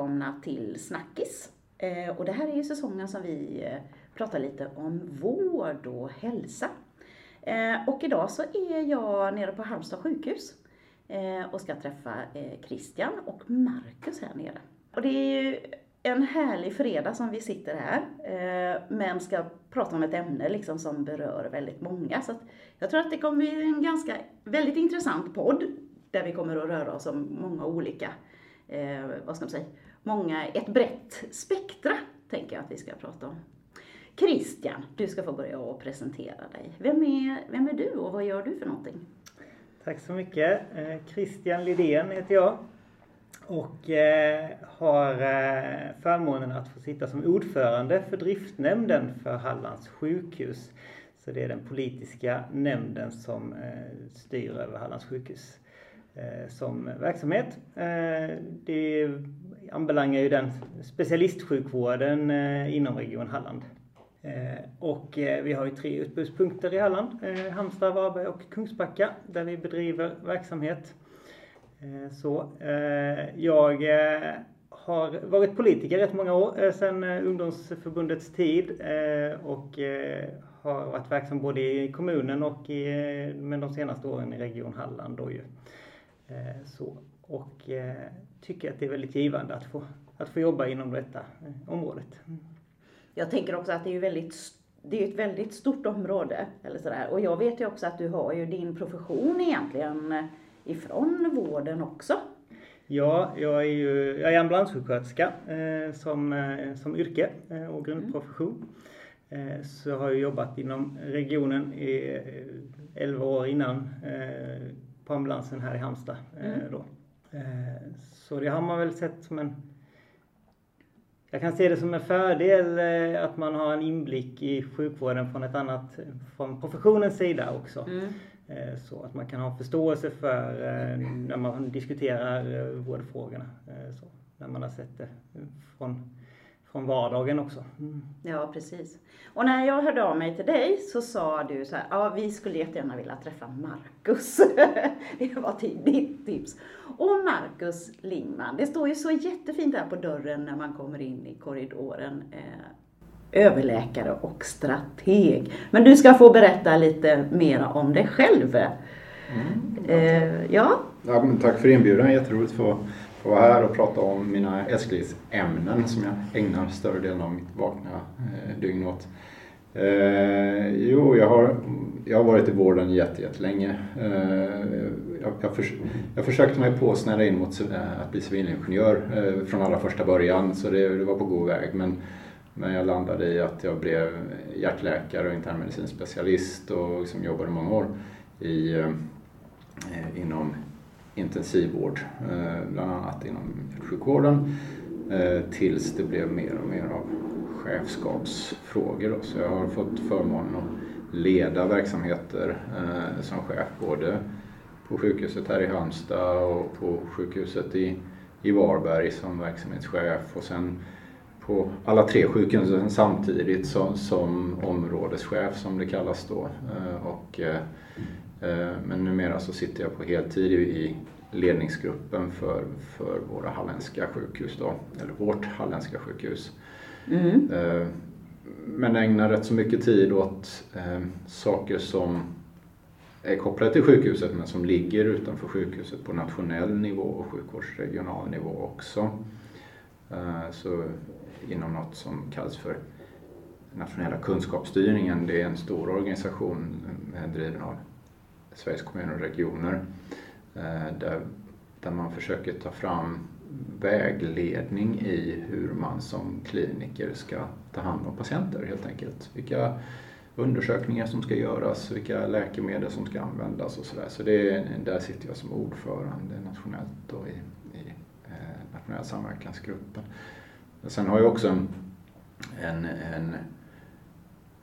Välkomna till Snackis. Eh, och det här är ju säsongen som vi eh, pratar lite om vård och hälsa. Eh, och idag så är jag nere på Halmstad sjukhus och ska träffa Christian och Marcus här nere. Och det är ju en härlig fredag som vi sitter här, men ska prata om ett ämne liksom som berör väldigt många. Så jag tror att det kommer bli en ganska, väldigt intressant podd där vi kommer att röra oss om många olika, eh, vad ska man säga, många, ett brett spektra tänker jag att vi ska prata om. Christian, du ska få börja och presentera dig. Vem är, vem är du och vad gör du för någonting? Tack så mycket. Eh, Christian Lidén heter jag och eh, har eh, förmånen att få sitta som ordförande för driftnämnden för Hallands sjukhus. Så det är den politiska nämnden som styr över Hallands sjukhus. Som verksamhet. Det anbelangar ju den specialistsjukvården eh, inom Region Halland. Eh, och eh, vi har ju tre utbudspunkter i Halland, Halmstad, Varberg och Kungsbacka, där vi bedriver verksamhet. Så jag har varit politiker rätt många år, sedan ungdomsförbundets tid och har varit verksam både i kommunen och i, men de senaste åren i Region Halland. Då ju. Så, och tycker att det är väldigt givande att få, att få jobba inom detta eh, området. Mm. Jag tänker också att det är väldigt det är ett väldigt stort område. Eller sådär. Och jag vet ju också att du har ju din profession egentligen ifrån vården också. Ja, jag är ju jag är ambulanssjuksköterska eh, som, eh, som yrke eh, och grundprofession. Eh, så har jag jobbat inom regionen i 11 år innan på ambulansen här i Halmstad. Eh, mm. Då. Eh, så det har man väl sett som en jag kan se det som en fördel eh, att man har en inblick i sjukvården från ett annat, från professionens sida också. Mm. Så att man kan ha förståelse för när man diskuterar vårdfrågorna. Så, när man har sett det från från vardagen också. Mm. Ja, precis. Och när jag hörde av mig till dig så sa du så här, ja vi skulle jättegärna vilja träffa Marcus. det var ditt tips. Och Marcus Lingman, det står ju så jättefint där på dörren när man kommer in i korridoren. Eh, överläkare och strateg. Men du ska få berätta lite mera om dig själv. Mm, eh, ja. ja men tack för inbjudan, jätteroligt att få få vara här och prata om mina älsklingsämnen som jag ägnar större delen av mitt vakna eh, dygn åt. Eh, jo, jag har, jag har varit i vården jättelänge. Eh, jag, jag, för, jag försökte mig på att snära in mot eh, att bli civilingenjör eh, från allra första början så det, det, var på god väg. Men, men jag landade i att jag blev hjärtläkare och internmedicinsk specialist och liksom jobbade många år i, eh, inom intensivvård, eh, bland annat inom sjukvården, eh, tills det blev mer och mer av chefskapsfrågor. Så jag har fått förmånen att leda verksamheter eh, som chef både på sjukhuset här i Halmstad och på sjukhuset i, i Varberg som verksamhetschef och sen på alla tre sjukhusen samtidigt som, som områdeschef som det kallas då. Och Eh, men numera så sitter jag på heltid i ledningsgruppen för, för våra halländska sjukhus då, eller vårt halländska sjukhus. Mm. Eh, men ägnar rätt så mycket tid åt eh, saker som är kopplade till sjukhuset men som ligger utanför sjukhuset på nationell nivå och sjukvårdsregional nivå också. Så inom något som kallas för nationella kunskapsstyrningen, det är en stor organisation eh, driven av Sveriges kommuner och regioner eh, där, där man försöker ta fram vägledning i hur man som kliniker ska ta hand om patienter helt enkelt. Vilka undersökningar som ska göras, vilka läkemedel som ska användas och sådär. Så det, där sitter jag som ordförande nationellt då i, i eh, nationella samverkansgruppen. Sen har jag också en, en,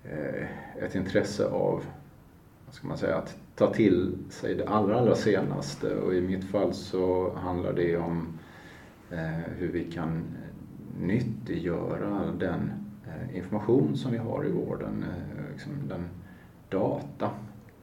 eh, ett intresse av vad ska man säga, att ta till sig det allra, allra senaste och i mitt fall så handlar det om eh, hur vi kan nyttiggöra den eh, information som vi har i vården, liksom den data.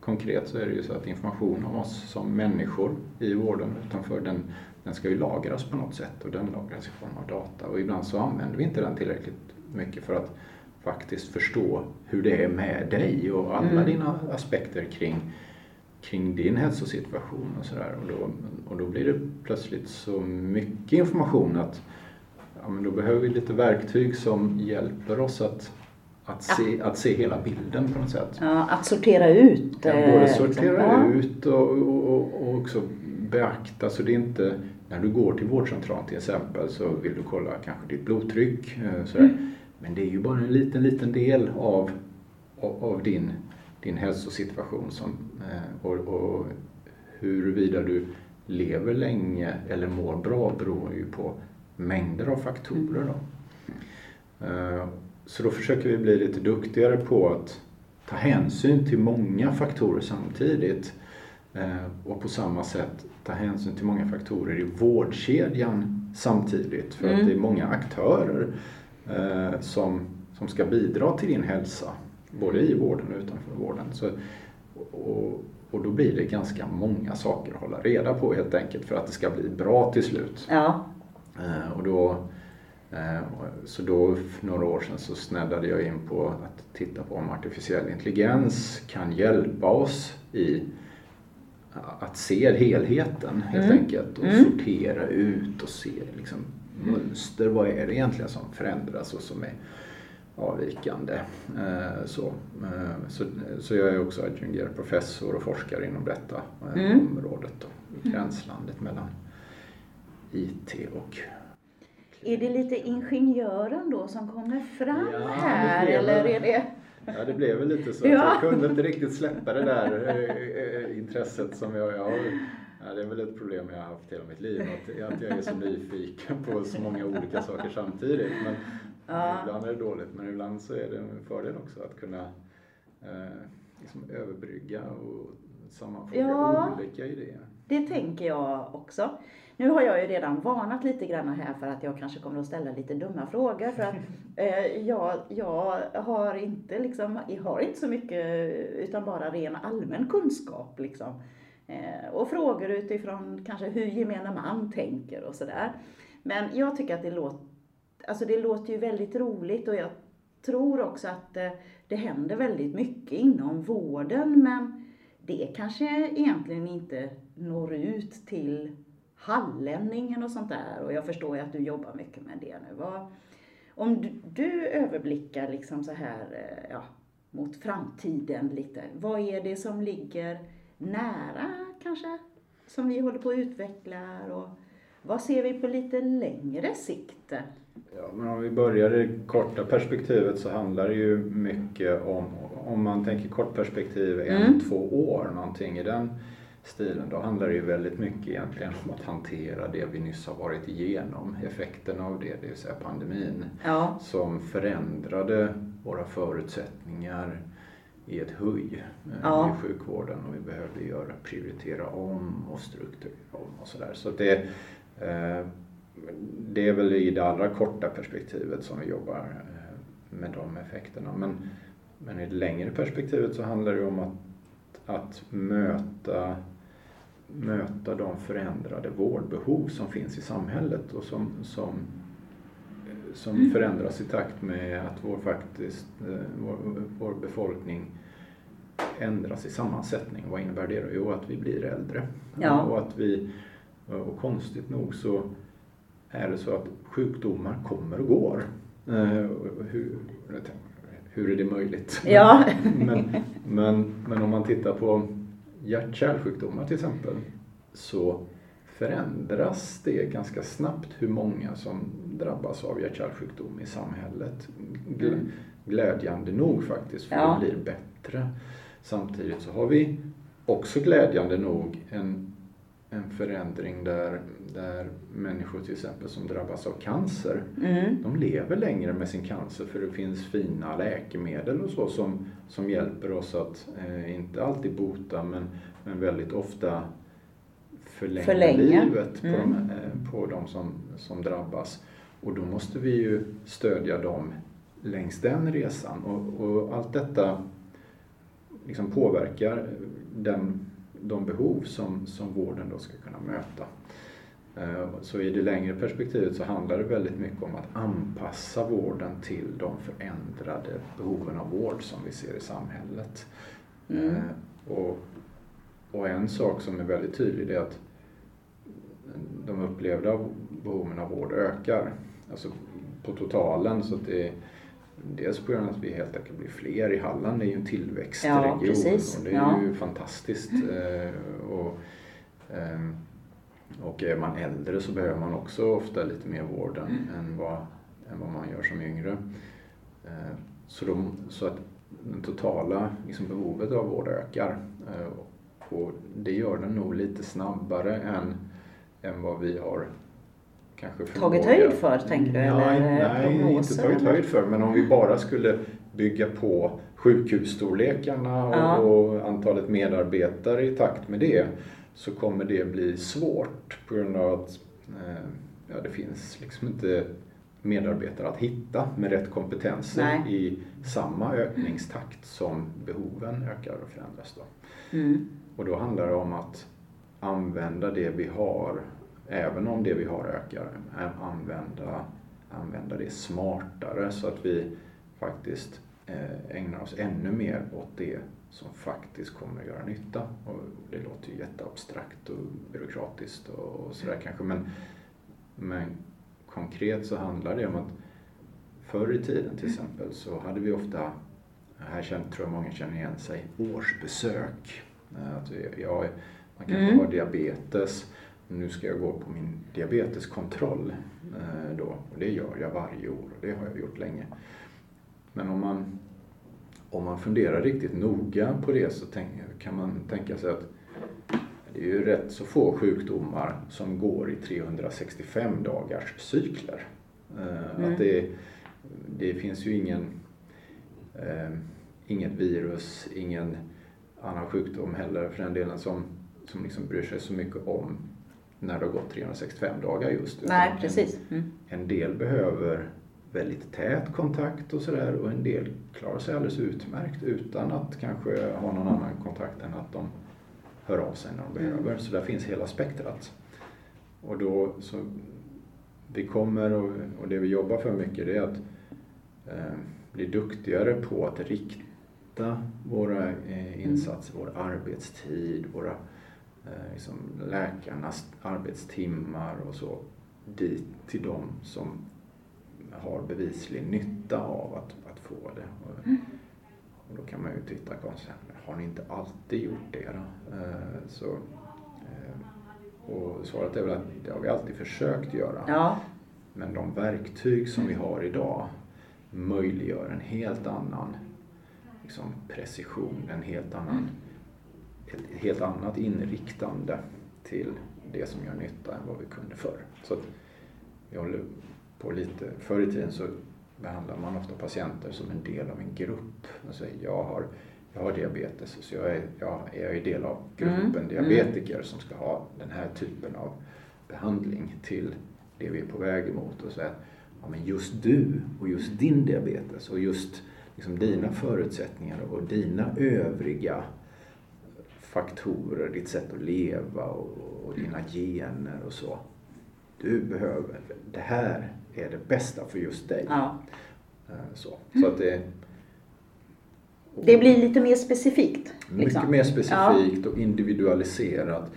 Konkret så är det ju så att information om oss som människor i vården utanför den den ska ju lagras på något sätt och den lagras i form av data och ibland så använder vi inte den tillräckligt mycket för att faktiskt förstå hur det är med dig och alla mm. dina aspekter kring, kring din hälsosituation och sådär. Och då, och då blir det plötsligt så mycket information att ja, men då behöver vi lite verktyg som hjälper oss att att se, att se hela bilden på något sätt. Ja, att sortera ut. Ja, både eh, sortera liksom. ut och, och, och också beakta så det inte när du går till vårdcentralen till exempel så vill du kolla kanske ditt blodtryck. Eh, sådär. Mm. Men det är ju bara en liten, liten del av, av, av din, din hälsosituation som, eh, och, och huruvida du lever länge eller mår bra beror ju på mängder av faktorer. Då. Mm. Så då försöker vi bli lite duktigare på att ta hänsyn till många faktorer samtidigt eh, och på samma sätt ta hänsyn till många faktorer i vårdkedjan samtidigt. För mm. att det är många aktörer eh, som, som ska bidra till din hälsa, både i vården och utanför vården. Så, och, och då blir det ganska många saker att hålla reda på helt enkelt för att det ska bli bra till slut. Ja. Eh, och då Eh, så då för några år sedan så snäddade jag in på att titta på om artificiell intelligens kan hjälpa oss i att se helheten helt mm. enkelt och mm. sortera ut och se liksom, mönster. Vad är det egentligen som förändras och som är avvikande. Eh, så, eh, så, så jag är också adjungerad professor och forskare inom detta mm. området. Då, i gränslandet mellan IT och är det lite ingenjören då som kommer fram ja, här eller är det? Ja, det blev väl lite så. Ja. Jag kunde inte riktigt släppa det där äh, intresset som jag, jag har. Ja, det är väl ett problem jag har haft hela mitt liv, att, att jag är så nyfiken på så många olika saker samtidigt. Men ja. Ibland är det dåligt, men ibland så är det en fördel också att kunna eh, liksom överbrygga och sammanfoga ja, olika idéer. Det tänker jag också. Nu har jag ju redan varnat lite grann här för att jag kanske kommer att ställa lite dumma frågor för att eh, jag, jag har inte liksom, jag har inte så mycket utan bara ren allmän kunskap liksom. Eh, och frågor utifrån kanske hur gemene man tänker och sådär. Men jag tycker att det låter, alltså det låter ju väldigt roligt och jag tror också att eh, det händer väldigt mycket inom vården men det kanske egentligen inte når ut till hallänningen och sånt där. Och jag förstår ju att du jobbar mycket med det nu. Vad, om du, du överblickar liksom så här eh, ja, mot framtiden lite. Vad är det som ligger nära kanske? Som vi håller på att utveckla och vad ser vi på lite längre sikt? Ja, men om vi börjar i det korta perspektivet så handlar det ju mycket om, om man tänker kort perspektiv, en, mm. två år någonting i den stilen, då handlar det ju väldigt mycket egentligen om att hantera det vi nyss har varit igenom, effekterna av det, det vill säga pandemin, ja. som förändrade våra förutsättningar i ett höj eh, ja. i sjukvården och vi behövde göra, prioritera om och strukturera om och sådär. Så det, eh, det är väl i det allra korta perspektivet som vi jobbar eh, med de effekterna. Men, men i det längre perspektivet så handlar det om att, att möta möta de förändrade vårdbehov som finns i samhället och som, som, som mm. förändras i takt med att vår, faktiskt, eh, vår, vår befolkning ändras i sammansättning. Vad innebär det då? Jo, att vi blir äldre. Ja. Och, att vi, och konstigt nog så är det så att sjukdomar kommer och går. Eh, hur, hur är det möjligt? Ja. men, men, men om man tittar på hjärt-kärlsjukdomar till exempel så förändras det ganska snabbt hur många som drabbas av hjärt-kärlsjukdom i samhället. Mm. Glädjande nog faktiskt, för ja. det blir bättre. Samtidigt så har vi också glädjande nog en, en förändring där, där människor till exempel som drabbas av cancer, mm. de lever längre med sin cancer för det finns fina läkemedel och så som, som hjälper oss att, eh, inte alltid bota men, men väldigt ofta förlänga, förlänga. livet på, mm. de, eh, på de som, som drabbas. Och då måste vi ju stödja dem längs den resan. Och, och allt detta liksom påverkar den, de behov som, som vården då ska kunna möta. Eh, så i det längre perspektivet så handlar det väldigt mycket om att anpassa vården till de förändrade behoven av vård som vi ser i samhället. Mm. Eh, och, och en sak som är väldigt tydlig är att de upplevda behoven av vård ökar. Alltså på totalen så att det är Dels på grund av att vi helt enkelt blir fler i Halland, det är ju en tillväxtregion ja, och det är ja. ju fantastiskt. Eh, och, ehm, och är man äldre så behöver man också ofta lite mer vård än, mm. än, vad, än vad man gör som yngre. Eh, så, de, så att det totala liksom behovet av vård ökar. Eh, och det gör den nog lite snabbare än, än vad vi har kanske Tagit höjd för, tänker du? Ja, eller nej, inte tagit höjd för. Men om vi bara skulle bygga på sjukhusstorlekarna och, ja. och antalet medarbetare i takt med det så kommer det bli svårt på grund av att eh, ja, det finns liksom inte medarbetare att hitta med rätt kompetenser Nej. i samma ökningstakt som behoven ökar och förändras. Då. Mm. Och då handlar det om att använda det vi har, även om det vi har ökar, använda, använda det smartare så att vi faktiskt eh, ägnar oss ännu mer åt det som faktiskt kommer att göra nytta. Och det låter ju jätteabstrakt och byråkratiskt och sådär kanske men, men konkret så handlar det om att förr i tiden till exempel så hade vi ofta, här känner, tror jag många känner igen sig, årsbesök. Att jag, man kanske mm. har diabetes, nu ska jag gå på min diabeteskontroll eh, då. Och det gör jag varje år och det har jag gjort länge. Men om man om man funderar riktigt noga på det så kan man tänka sig att det är ju rätt så få sjukdomar som går i 365 dagars cykler. Mm. Att det, det finns ju ingen, eh, inget virus, ingen annan sjukdom heller för den delen som, som liksom bryr sig så mycket om när det har gått 365 dagar just. Nej, precis. Mm. En, en del behöver väldigt tät kontakt och sådär och en del klarar sig alldeles utmärkt utan att kanske ha någon annan kontakt än att de hör av sig när de mm. behöver. Så där finns hela spektrat. Och då så vi kommer och, och det vi jobbar för mycket det är att eh, bli duktigare på att rikta våra eh, mm. insatser, vår arbetstid, våra liksom läkarnas arbetstimmar och så dit till dem som har bevislig nytta av att, att få det. Och, mm. och då kan man ju titta konstigt, har ni inte alltid gjort det då? Eh, så, eh, och svaret är väl att det har vi alltid försökt göra. Ja. Men de verktyg som vi har idag möjliggör en helt annan liksom, precision, en helt annan, ett helt annat inriktande till det som gör nytta än vad vi kunde förr. Så vi håller på lite, förr i tiden så behandlar man ofta patienter som en del av en grupp. Alltså jag, har, jag har diabetes så jag är, jag är del av gruppen mm. diabetiker mm. som ska ha den här typen av behandling till det vi är på väg emot. Och här, ja, men just du och just din diabetes och just liksom dina förutsättningar och dina övriga faktorer, ditt sätt att leva och, och dina gener och så. Du behöver det här är det bästa för just dig. Ja. Eh, så, så att det, det blir lite mer specifikt. Liksom. Mycket mer specifikt ja. och individualiserat.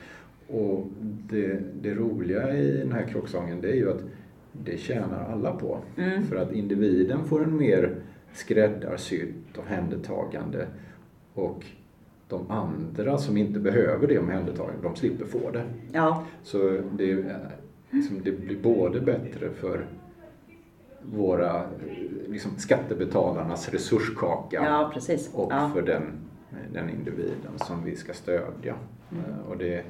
Och det, det, roliga i den här krocksången det är ju att det tjänar alla på. Mm. För att individen får en mer skräddarsytt omhändertagande och de andra som inte behöver det omhändertagandet, de slipper få det. Ja. Så det, liksom, det blir både bättre för våra liksom, skattebetalarnas resurskaka ja, och ja. för den, den individen som vi ska stödja. Mm. Eh, och det, eh,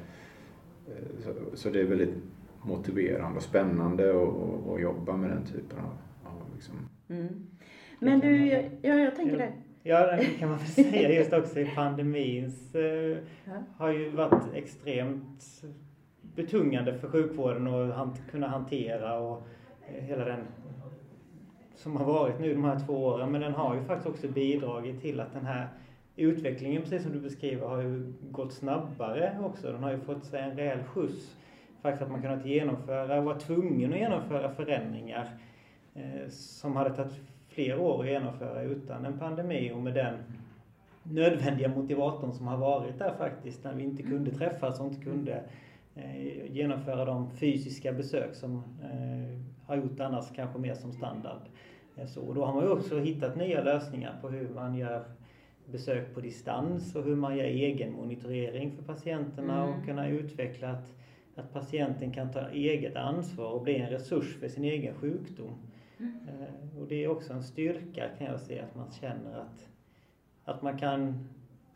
så, så, det är väldigt motiverande och spännande att, jobba med den typen av, av liksom. mm. Men du, ja, jag tänker det. Ja, det kan man väl säga just också i pandemins eh, har ju varit extremt betungande för sjukvården att kunna hantera och eh, hela den som har varit nu de här två åren. Men den har ju faktiskt också bidragit till att den här utvecklingen, precis som du beskriver, har ju gått snabbare också. Den har ju fått sig en rejäl skjuts. faktiskt att man kunnat genomföra, var tvungen att genomföra förändringar eh, som hade tagit fler år att genomföra utan en pandemi och med den nödvändiga motivatorn som har varit där faktiskt när vi inte kunde träffas och inte kunde eh, genomföra de fysiska besök som eh, har gjort annars kanske mer som standard. Eh, så, då har man ju också hittat nya lösningar på hur man gör besök på distans och hur man gör egen monitorering för patienterna mm. och kunna utveckla att, att patienten kan ta eget ansvar och bli en resurs för sin egen sjukdom. Mm. Eh, och det är också en styrka kan jag se att man känner att, att man kan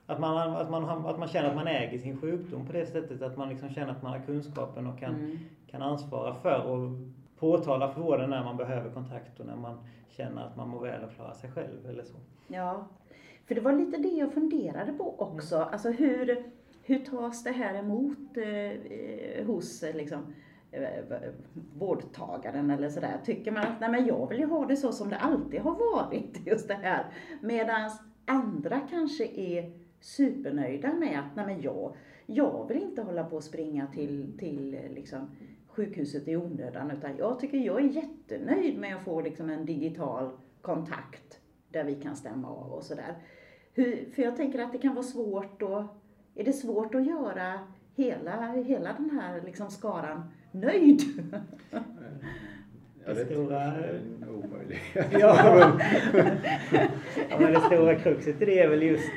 att man, att, man, att man känner att man äger sin sjukdom på det sättet att man liksom känner att man har kunskapen och kan, mm. kan ansvara för och påtala för vården när man behöver kontakt och när man känner att man mår väl och klarar sig själv eller så. Ja, för det var lite det jag funderade på också. Mm. Alltså hur, hur tas det här emot eh, hos liksom, eh, Eh, vårdtagaren eller sådär. Tycker man att nej men jag vill ju ha det så som det alltid har varit, just det här. Medan andra kanske är supernöjda med att nej men jag, jag vill inte hålla på och springa till, till liksom, sjukhuset i onödan utan jag tycker jag är jättenöjd med att få liksom en digital kontakt där vi kan stämma av och sådär. För jag tänker att det kan vara svårt att, är det svårt att göra hela, hela den här liksom skaran nöjd? Det stora... Omöjligt. ja. ja, men det stora kruxet i det är väl just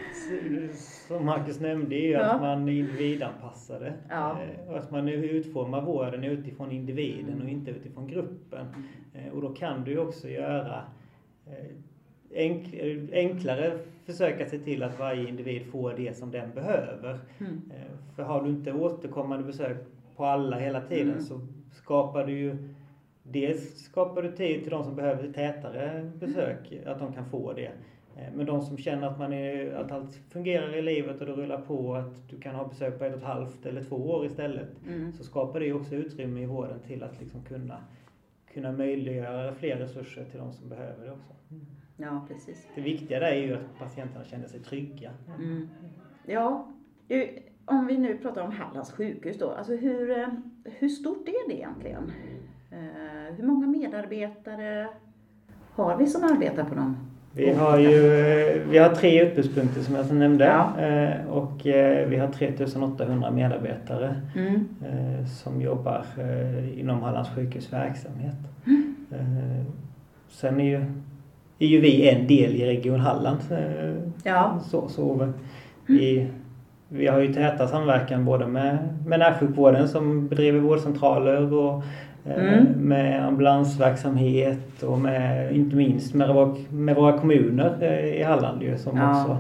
som Marcus nämnde ju ja. att man är individanpassade. Ja. Eh, och att man utformar vården utifrån individen och inte utifrån gruppen. Mm. Och då kan du ju också göra eh, enklare försöka se till att varje individ får det som den behöver. Mm. För har du inte återkommande besök på alla hela tiden mm. så skapar du ju Dels skapar du tid till de som behöver tätare besök, att de kan få det. Eh, men de som känner att, man är, att allt fungerar i livet och det rullar på, att du kan ha besök på ett och ett halvt eller två år istället. Mm. Så skapar det också utrymme i vården till att liksom kunna, kunna möjliggöra fler resurser till de som behöver det också. Mm. Ja, precis. Det viktiga där är ju att patienterna känner sig trygga. Mm. Ja, om vi nu pratar om Hallands sjukhus då, alltså hur, eh, hur stort är det egentligen? Eh, hur många medarbetare har vi som arbetar på dem? Vi har ju eh, vi har tre utbudspunkter som jag nämnde ja. Och vi har 3800 medarbetare mm. som jobbar inom Hallands sjukhus verksamhet. Mm. Sen är ju, är ju vi en del i Region Halland. Ja. Så, så vi, vi har ju täta samverkan både med, med närsjukvården som bedriver vårdcentraler och Eh, mm. Med ambulansverksamhet och med, inte minst med våra, med våra kommuner eh, i Halland ju, som ja. också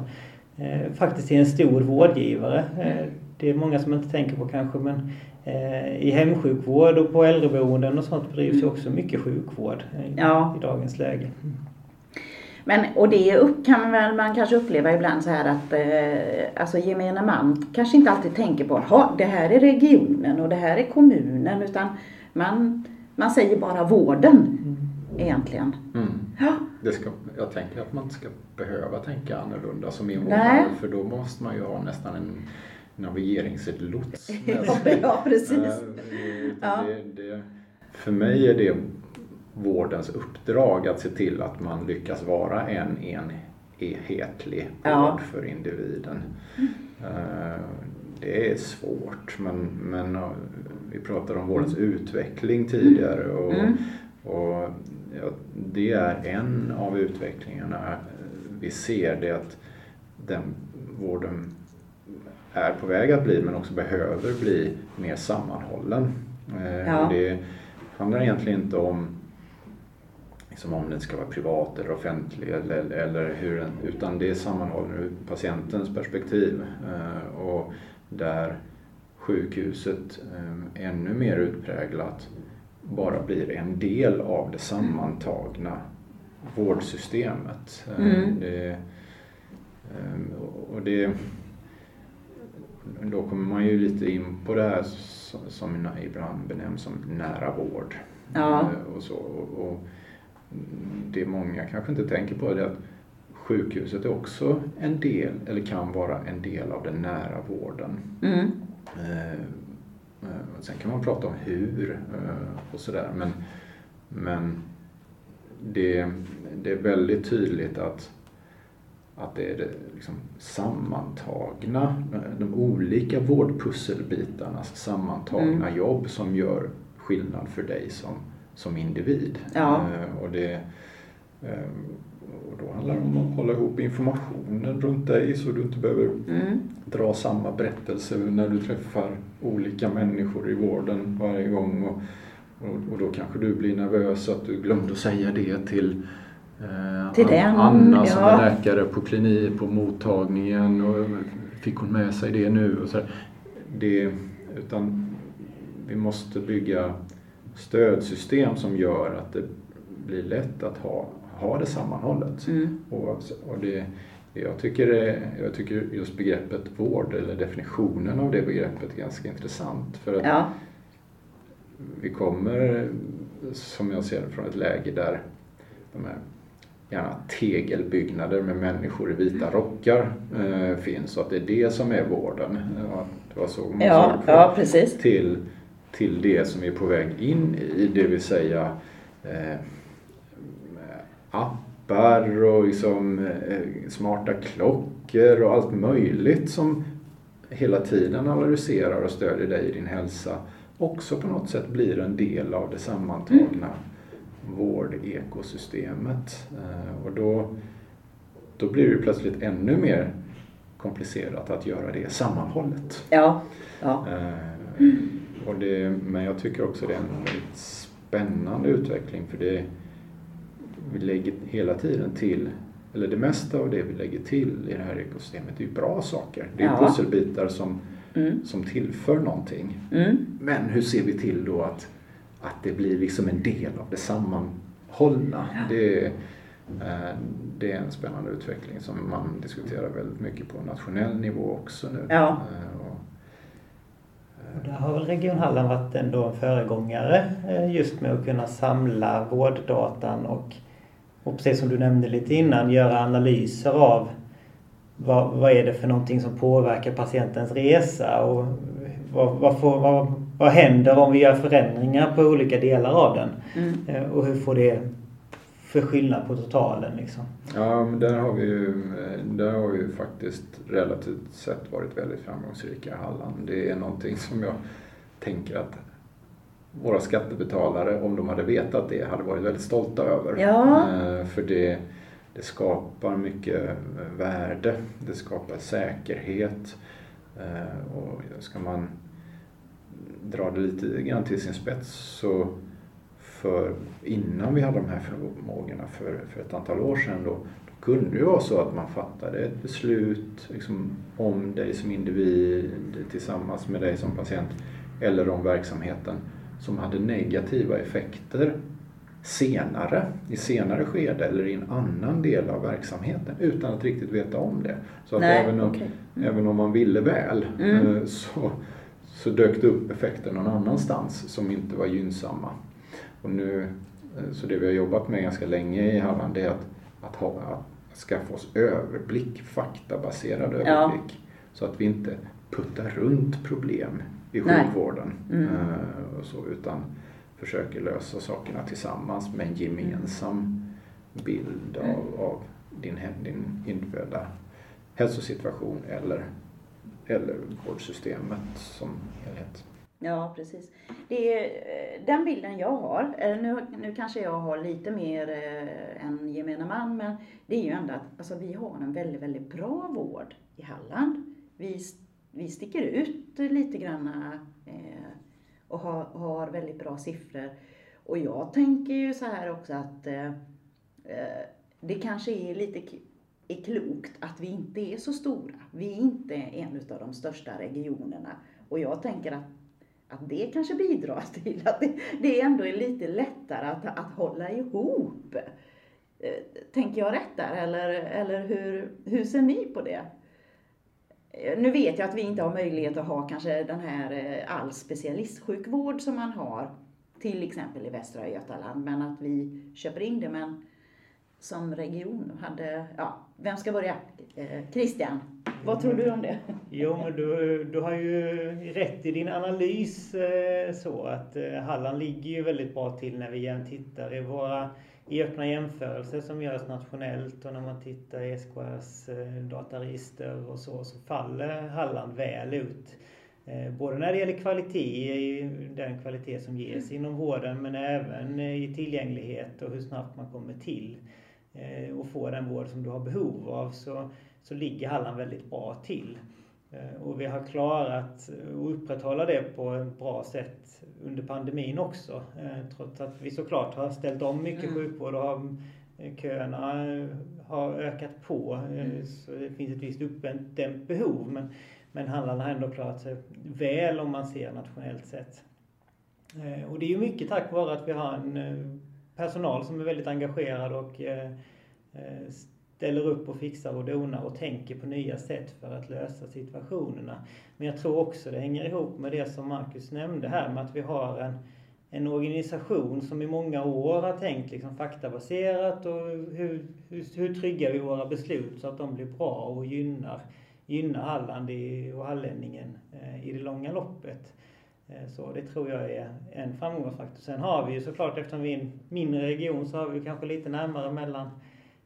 eh, faktiskt är en stor vårdgivare. Eh, det är många som inte tänker på kanske men eh, i hemsjukvård och på äldreboenden och sånt bedrivs mm. också mycket sjukvård i, ja. i dagens läge. Men, och det upp, kan väl man kanske uppleva ibland så här att eh, alltså gemene man kanske inte alltid tänker på att det här är regionen och det här är kommunen utan man, man säger bara vården mm. egentligen. Mm. Ja. Det ska, jag tänker att man inte ska behöva tänka annorlunda som invånare för då måste man ju ha nästan en navigeringslots ja, precis. Äh, ja. Det, det, för mig är det vårdens uppdrag att se till att man lyckas vara en enhetlig vård ja. för individen. Mm. Uh, det är svårt men, men vi pratade om vårdens mm. utveckling tidigare och, mm. och ja, det är en av utvecklingarna vi ser det att den vården är på väg att bli men också behöver bli mer sammanhållen. Eh, ja. Det handlar egentligen inte om liksom om den ska vara privat eller offentlig eller, eller hur den, utan det är sammanhållen ur patientens perspektiv. Eh, och där sjukhuset eh, ännu mer utpräglat bara blir en del av det sammantagna vårdsystemet. Eh, mm. Det, och det, då kommer man ju lite in på det här som ibland benämns som nära vård. Ja. Och, så, och det många kanske inte tänker på är att sjukhuset är också en del, eller kan vara en del av den nära vården. Mm. Eh, Eh, sen kan man prata om hur och sådär men, men det, det är väldigt tydligt att att det är det liksom sammantagna, de olika vårdpusselbitarnas sammantagna mm. jobb som gör skillnad för dig som, som individ. Ja. Eh, och, det, eh, och då handlar det om att hålla ihop informationen runt dig så du inte behöver mm. dra samma berättelse när du träffar olika människor i vården varje gång. Och, och, och då kanske du blir nervös att du glömde att säga det till Eh, till den, Anna som är läkare på klinik, på mottagningen och fick hon med sig det nu? Och så det, utan vi måste bygga stödsystem som gör att det blir lätt att ha, ha det sammanhållet. Mm. Och, och det, jag, tycker, jag tycker just begreppet vård, eller definitionen av det begreppet, är ganska intressant. För att ja. vi kommer, som jag ser det, från ett läge där de här gärna tegelbyggnader med människor i vita rockar eh, finns och att det är det som är vården. Ja, det var så man ja, på. Ja, precis. Till, till det som vi är på väg in i, det vill säga eh, appar och liksom, eh, smarta klockor och allt möjligt som hela tiden analyserar och stödjer dig i din hälsa också på något sätt blir en del av det sammantagna mm vårdekosystemet. Eh, och då, då blir det plötsligt ännu mer komplicerat att göra det sammanhållet. Ja. ja. Eh, och det, men jag tycker också det är en väldigt spännande utveckling för det vi lägger hela tiden till, eller det mesta av det vi lägger till i det här ekosystemet är ju bra saker. Det är ja. pusselbitar som, mm. som tillför någonting. Mm. Men hur ser vi till då att att det blir liksom en del av det sammanhållna. Ja. Det, eh, det är en spännande utveckling som man diskuterar väldigt mycket på nationell nivå också nu. Ja. Och, där har väl Region Halland varit ändå en föregångare eh, just med att kunna samla vårddatan och, och precis som du nämnde lite innan göra analyser av vad, vad är det för någonting som påverkar patientens resa och vad, vad, får, vad, vad händer om vi gör förändringar på olika delar av den? Mm. Eh, och hur får det för skillnad på totalen liksom? Ja, men där har vi ju, där har vi ju faktiskt relativt sett varit väldigt framgångsrika i Halland. Det är någonting som jag tänker att våra skattebetalare, om de hade vetat det, hade varit väldigt stolta över. Ja. Eh, för det, det skapar mycket värde, det skapar säkerhet. Eh, och ska man dra det lite grann till sin spets så för innan vi hade de här förmågorna för, för ett antal år sedan då, då kunde det vara så att man fattade ett beslut liksom, om dig som individ tillsammans med dig som patient eller om verksamheten som hade negativa effekter senare, i senare skede eller i en annan del av verksamheten utan att riktigt veta om det. Så att Nej, även, om, okay. mm. även om man ville väl mm. Eh, så, så dök det upp effekter någon annanstans som inte var gynnsamma. Och nu, eh, så det vi har jobbat med ganska länge i Halland är att, att, ha, att skaffa oss överblick, faktabaserad överblick. Ja. Så att vi inte puttar runt problem i sjukvården. Mm. Och så, utan försöker lösa sakerna tillsammans med en gemensam bild av, mm. av din, din individuella hälsosituation eller eller vårdsystemet som helhet. Ja, precis. Det är, eh, den bilden jag har, nu, nu kanske jag har lite mer eh, än gemene man, men det är ju ändå att alltså, vi har en väldigt, väldigt bra vård i Halland. Vi, vi sticker ut lite grann eh, och har, har väldigt bra siffror. Och jag tänker ju så här också att eh, eh det kanske är lite är klokt att vi inte är så stora. Vi är inte en av de största regionerna. Och jag tänker att, att det kanske bidrar till att det, det ändå är lite lättare att, att hålla ihop. Eh, tänker jag rätt där? Eller, eller hur, hur ser ni på det? Eh, nu vet jag att vi inte har möjlighet att ha kanske den här eh, all specialistsjukvård som man har till exempel i Västra Götaland, men att vi köper in det. Men som region hade, ja, vem ska börja? Eh, Christian? Vad tror du om det? Jo, men du, du har ju rätt i din analys eh, så att eh, Halland ligger ju väldigt bra till när vi tittar i våra i öppna jämförelser som görs nationellt och när man tittar i SKRs dataregister och så, så faller Halland väl ut. Både när det gäller kvalitet, den kvalitet som ges inom vården, men även i tillgänglighet och hur snabbt man kommer till och får den vård som du har behov av. Så så ligger Halland väldigt bra till. Eh, och vi har klarat att upprätthålla det på ett bra sätt under pandemin också. Eh, trots att vi såklart har ställt om mycket mm. sjukvård och har, eh, köerna har ökat på. Mm. Så det finns ett visst uppdämt behov. Men, men Halland har ändå klarat sig väl om man ser nationellt sett. Och det är ju mycket tack vare att vi har en personal som är väldigt engagerad och eh, eh, ställer upp och fixar och donar och tänker på nya sätt för att lösa situationerna. Men jag tror också det hänger ihop med det som Marcus nämnde här med att vi har en, en organisation som i många år har tänkt liksom faktabaserat och hur, hur, hur tryggar vi våra beslut så att de blir bra och gynnar, gynnar Halland i, och hallänningen eh, i det långa loppet. Eh, så det tror jag är en framgångsfaktor. Sen har vi ju såklart, eftersom vi är en mindre region, så har vi kanske lite närmare mellan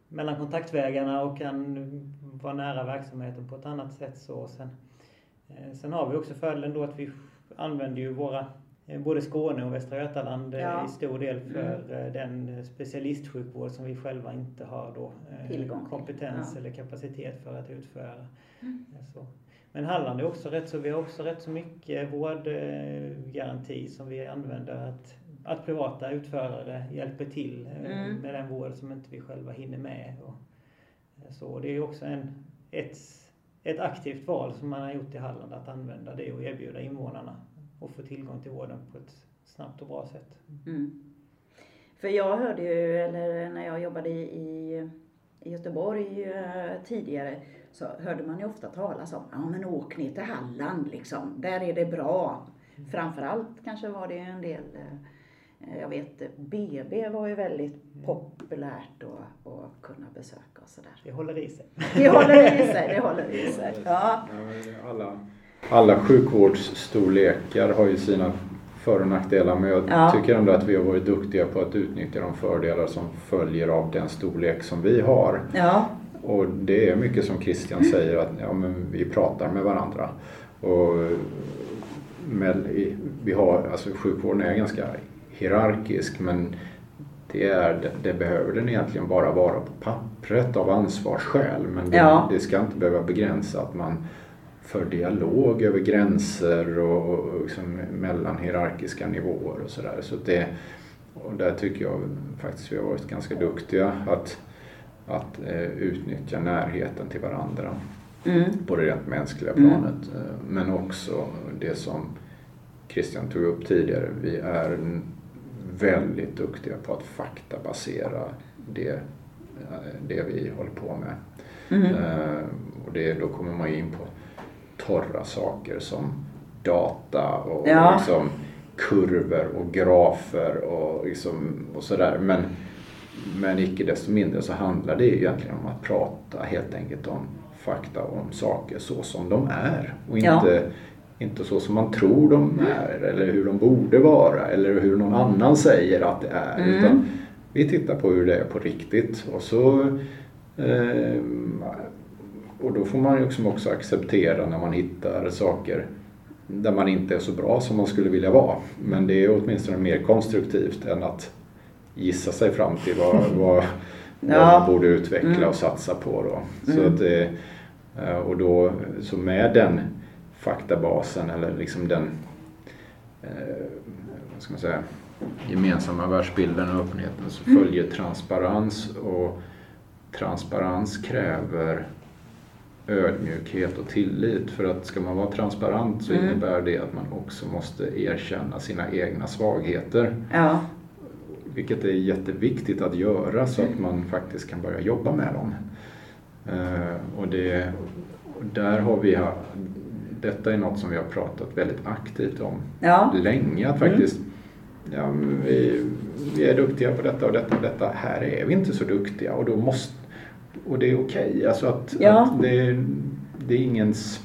mellan kontaktvägarna och kan vara nära verksamheten på ett annat sätt. Så sen, eh, sen har vi också fördelen då att vi använder ju våra eh, både Skåne och Västra Götaland ja. i stor del för mm. den specialistsjukvård som vi själva inte har då Tillgång kompetens ja. eller kapacitet för att utföra. Mm. Så. Men Halland är också rätt så, vi har också rätt så mycket vårdgaranti som vi använder att att privata utförare hjälper till eh, mm. med den vård som inte vi själva hinner med. Och eh, så det är också en, ett, ett aktivt val som man har gjort i Halland att använda det och erbjuda invånarna och få tillgång till vården på ett snabbt och bra sätt. Mm. För jag hörde ju, eller när jag jobbade i, i Göteborg eh, tidigare, så hörde man ju ofta talas om, ja men åk ner till Halland liksom, där är det bra. Mm. Framförallt kanske var det en del Eh, jag vet BB var ju väldigt mm. populärt att, att kunna besöka och sådär. Det håller i sig. Det håller i sig, det håller i sig. Ja. Alla, alla sjukvårdsstorlekar har ju sina för och nackdelar men jag ja. tycker ändå att vi har varit duktiga på att utnyttja de fördelar som följer av den storlek som vi har. Ja. Och det är mycket som Christian säger att ja, men vi pratar med varandra. Och med, vi har, alltså sjukvården är ganska hierarkisk men det, är, det behöver den egentligen bara vara på pappret av ansvarsskäl. Men det, ja. det ska inte behöva begränsa att man för dialog över gränser och, och liksom mellan hierarkiska nivåer och sådär. Så det, och där tycker jag faktiskt vi har varit ganska duktiga att, att eh, utnyttja närheten till varandra mm. på det rent mänskliga planet. Mm. Men också det som Christian tog upp tidigare, vi är väldigt duktiga på att faktabasera det, eh, det vi håller på med. Mm. Och det, då kommer man in på torra saker som data och ja. liksom kurvor och grafer och, liksom, och sådär. Men, men icke desto mindre så handlar det egentligen om att prata helt enkelt om fakta om saker så som de är och inte ja inte så som man tror de är eller hur de borde vara eller hur någon annan säger att det är. Mm. Utan vi tittar på hur det är på riktigt och så eh, och då får man ju liksom också acceptera när man hittar saker där man inte är så bra som man skulle vilja vara. Men det är åtminstone mer konstruktivt än att gissa sig fram till vad, vad, ja. vad man borde utveckla mm. och satsa på. Då. Så mm. att, eh, och då, så med den faktabasen eller liksom den eh, vad ska man säga, gemensamma världsbilden och öppenheten så mm. följer transparens och transparens kräver ödmjukhet och tillit. För att ska man vara transparent så mm. innebär det att man också måste erkänna sina egna svagheter. Ja. Vilket är jätteviktigt att göra så att man faktiskt kan börja jobba med dem. Uh, och, det, där har vi detta är något som vi har pratat väldigt aktivt om ja. länge. Att faktiskt, mm. ja, vi, vi, är duktiga på detta och detta och detta. Här är vi inte så duktiga och, då måste, och det är okej. Okay. Alltså att, ja. att det, det är ingens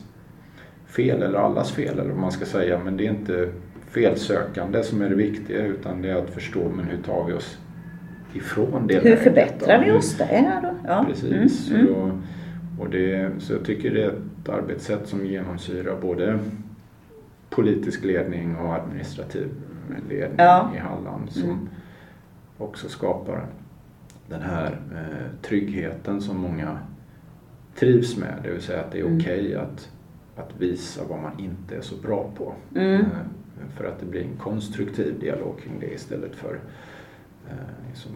fel eller allas fel eller vad man ska säga men det är inte felsökande som är det viktiga utan det är att förstå men hur tar vi oss ifrån det Hur läget förbättrar då? vi oss där då? Ja. Precis. Mm, mm. Och, och det, så jag tycker det är ett arbetssätt som genomsyrar både politisk ledning och administrativ ledning Ja. i Halland som Mm. också skapar den här eh, tryggheten som många trivs med. Det vill säga att det är Mm. okej att, att visa vad man inte är så bra på. Mm. Eh, För att det blir en konstruktiv dialog kring det istället för eh, liksom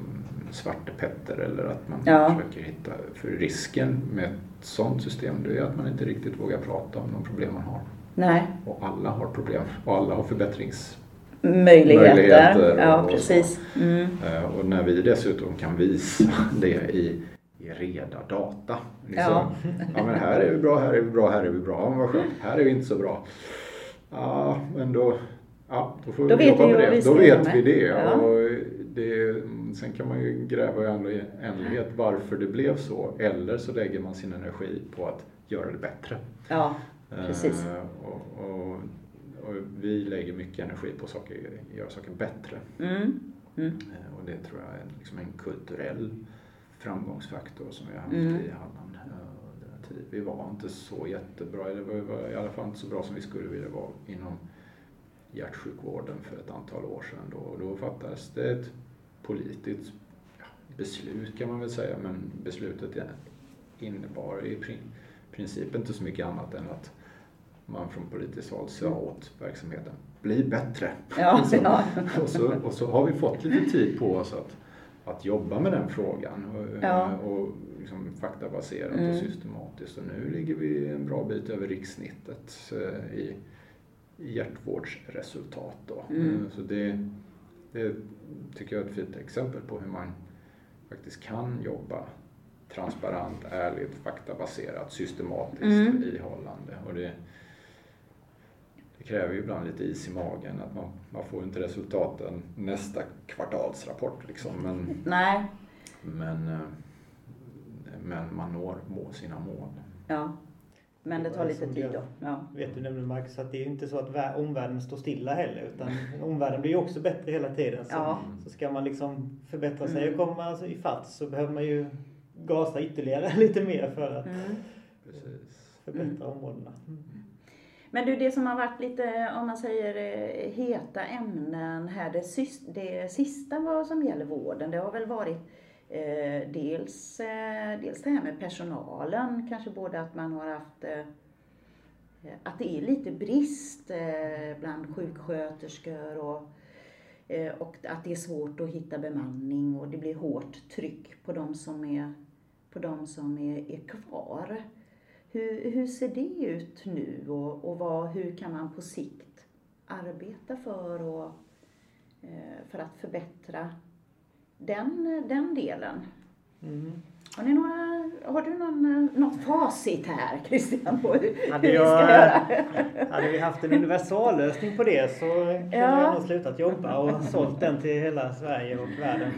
Svarte Petter eller att man Ja. försöker hitta... För risken med ett sådant system det är att man inte riktigt vågar prata om de problem man har. Nej, Och alla har problem och alla har förbättrings... möjligheter. Möjligheter ja, och precis. Mm. Eh, Och när vi dessutom kan visa det i, i reda data. Liksom, Ja. ja. men här är vi bra, här är vi bra, här är vi bra. Ja, vad skönt. Här är vi inte så bra. Ja, men då, ja, då får vi Då vet jobba vi med det. vi Då vet vi det. Ja. Och det. Sen kan man ju gräva i all oändlighet varför det blev så. Eller så lägger man sin energi på att göra det bättre. Ja, Precis. Eh, och, och, och vi lägger mycket energi på saker, göra saker bättre. mm. Mm. Eh, Och det tror jag är liksom en kulturell framgångsfaktor som vi har haft Mm. i Halland. eh, under en tid. Vi var inte så jättebra, eller vi var i alla fall inte så bra som vi skulle vilja vara inom hjärtsjukvården för ett antal år sedan. Då, och då fattades det ett politiskt beslut kan man väl säga, men beslutet innebar i prin- princip inte så mycket annat än att man från politiskt håll sa åt verksamheten, bli bättre. Ja, Så- ja. och, så, och så har vi fått lite tid på oss att, att jobba med den frågan. Och, Ja. och liksom faktabaserat Mm. och systematiskt. Och nu ligger vi en bra bit över rikssnittet eh, i hjärtvårdsresultat. Då. Mm. Eh, Så det, det tycker jag är ett fint exempel på hur man faktiskt kan jobba transparent, ärligt, faktabaserat, systematiskt Mm. i Holland. Och det, det kräver ju ibland lite is i magen. Att man, man får inte resultaten nästa kvartalsrapport. Liksom. Men, Nej, men, eh, men man når må, sina mål. ja. Men det tar lite tid då. Ja. Vet du nämligen Marcus att det är ju inte så att vär- omvärlden står stilla heller utan omvärlden blir ju också bättre hela tiden. Så, Ja. så ska man liksom förbättra sig Mm. och komma alltså, ifatt så behöver man ju gasa ytterligare lite mer för att Mm. Förbättra områdena. Mm. Men du, det som har varit lite, om man säger eh, heta ämnen här, det, sys- det sista vad som gäller vården, det har väl varit eh, Eh, dels, eh, dels det här med personalen, kanske både att man har haft eh, eh att det är lite brist eh, bland sjuksköterskor och, och att det är svårt att hitta bemanning och det blir hårt tryck på de som är, på de som är, är kvar. Hur, hur ser det ut nu och, och vad, hur kan man på sikt arbeta för, och, för att förbättra den, den delen? Mm. Har, ni några, har du någon, något facit här Christian på hur, Hade vi ska göra? Hade vi haft en universallösning på det så kunde Ja. jag nog slutat jobba och sålt den till hela Sverige och världen.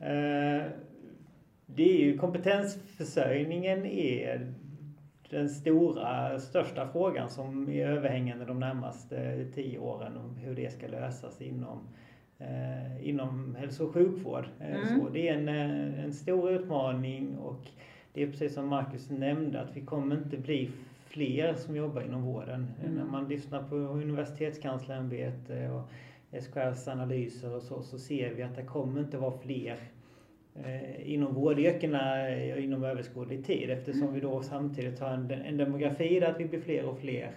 Eh, Det är ju kompetensförsörjningen är den stora, största frågan som är överhängande de närmaste tio åren om hur det ska lösas inom, inom hälso och sjukvård. Eh, Mm. Det är en, eh, en stor utmaning och det är precis som Marcus nämnde att vi kommer inte bli fler som jobbar inom vården. Mm. När man lyssnar på Universitetskanslersämbetet och SKRs analyser och så, så ser vi att det kommer inte vara fler eh, inom vårdyrkena eh, inom överskådlig tid eftersom vi då samtidigt har en, en demografi där att vi blir fler och fler eh,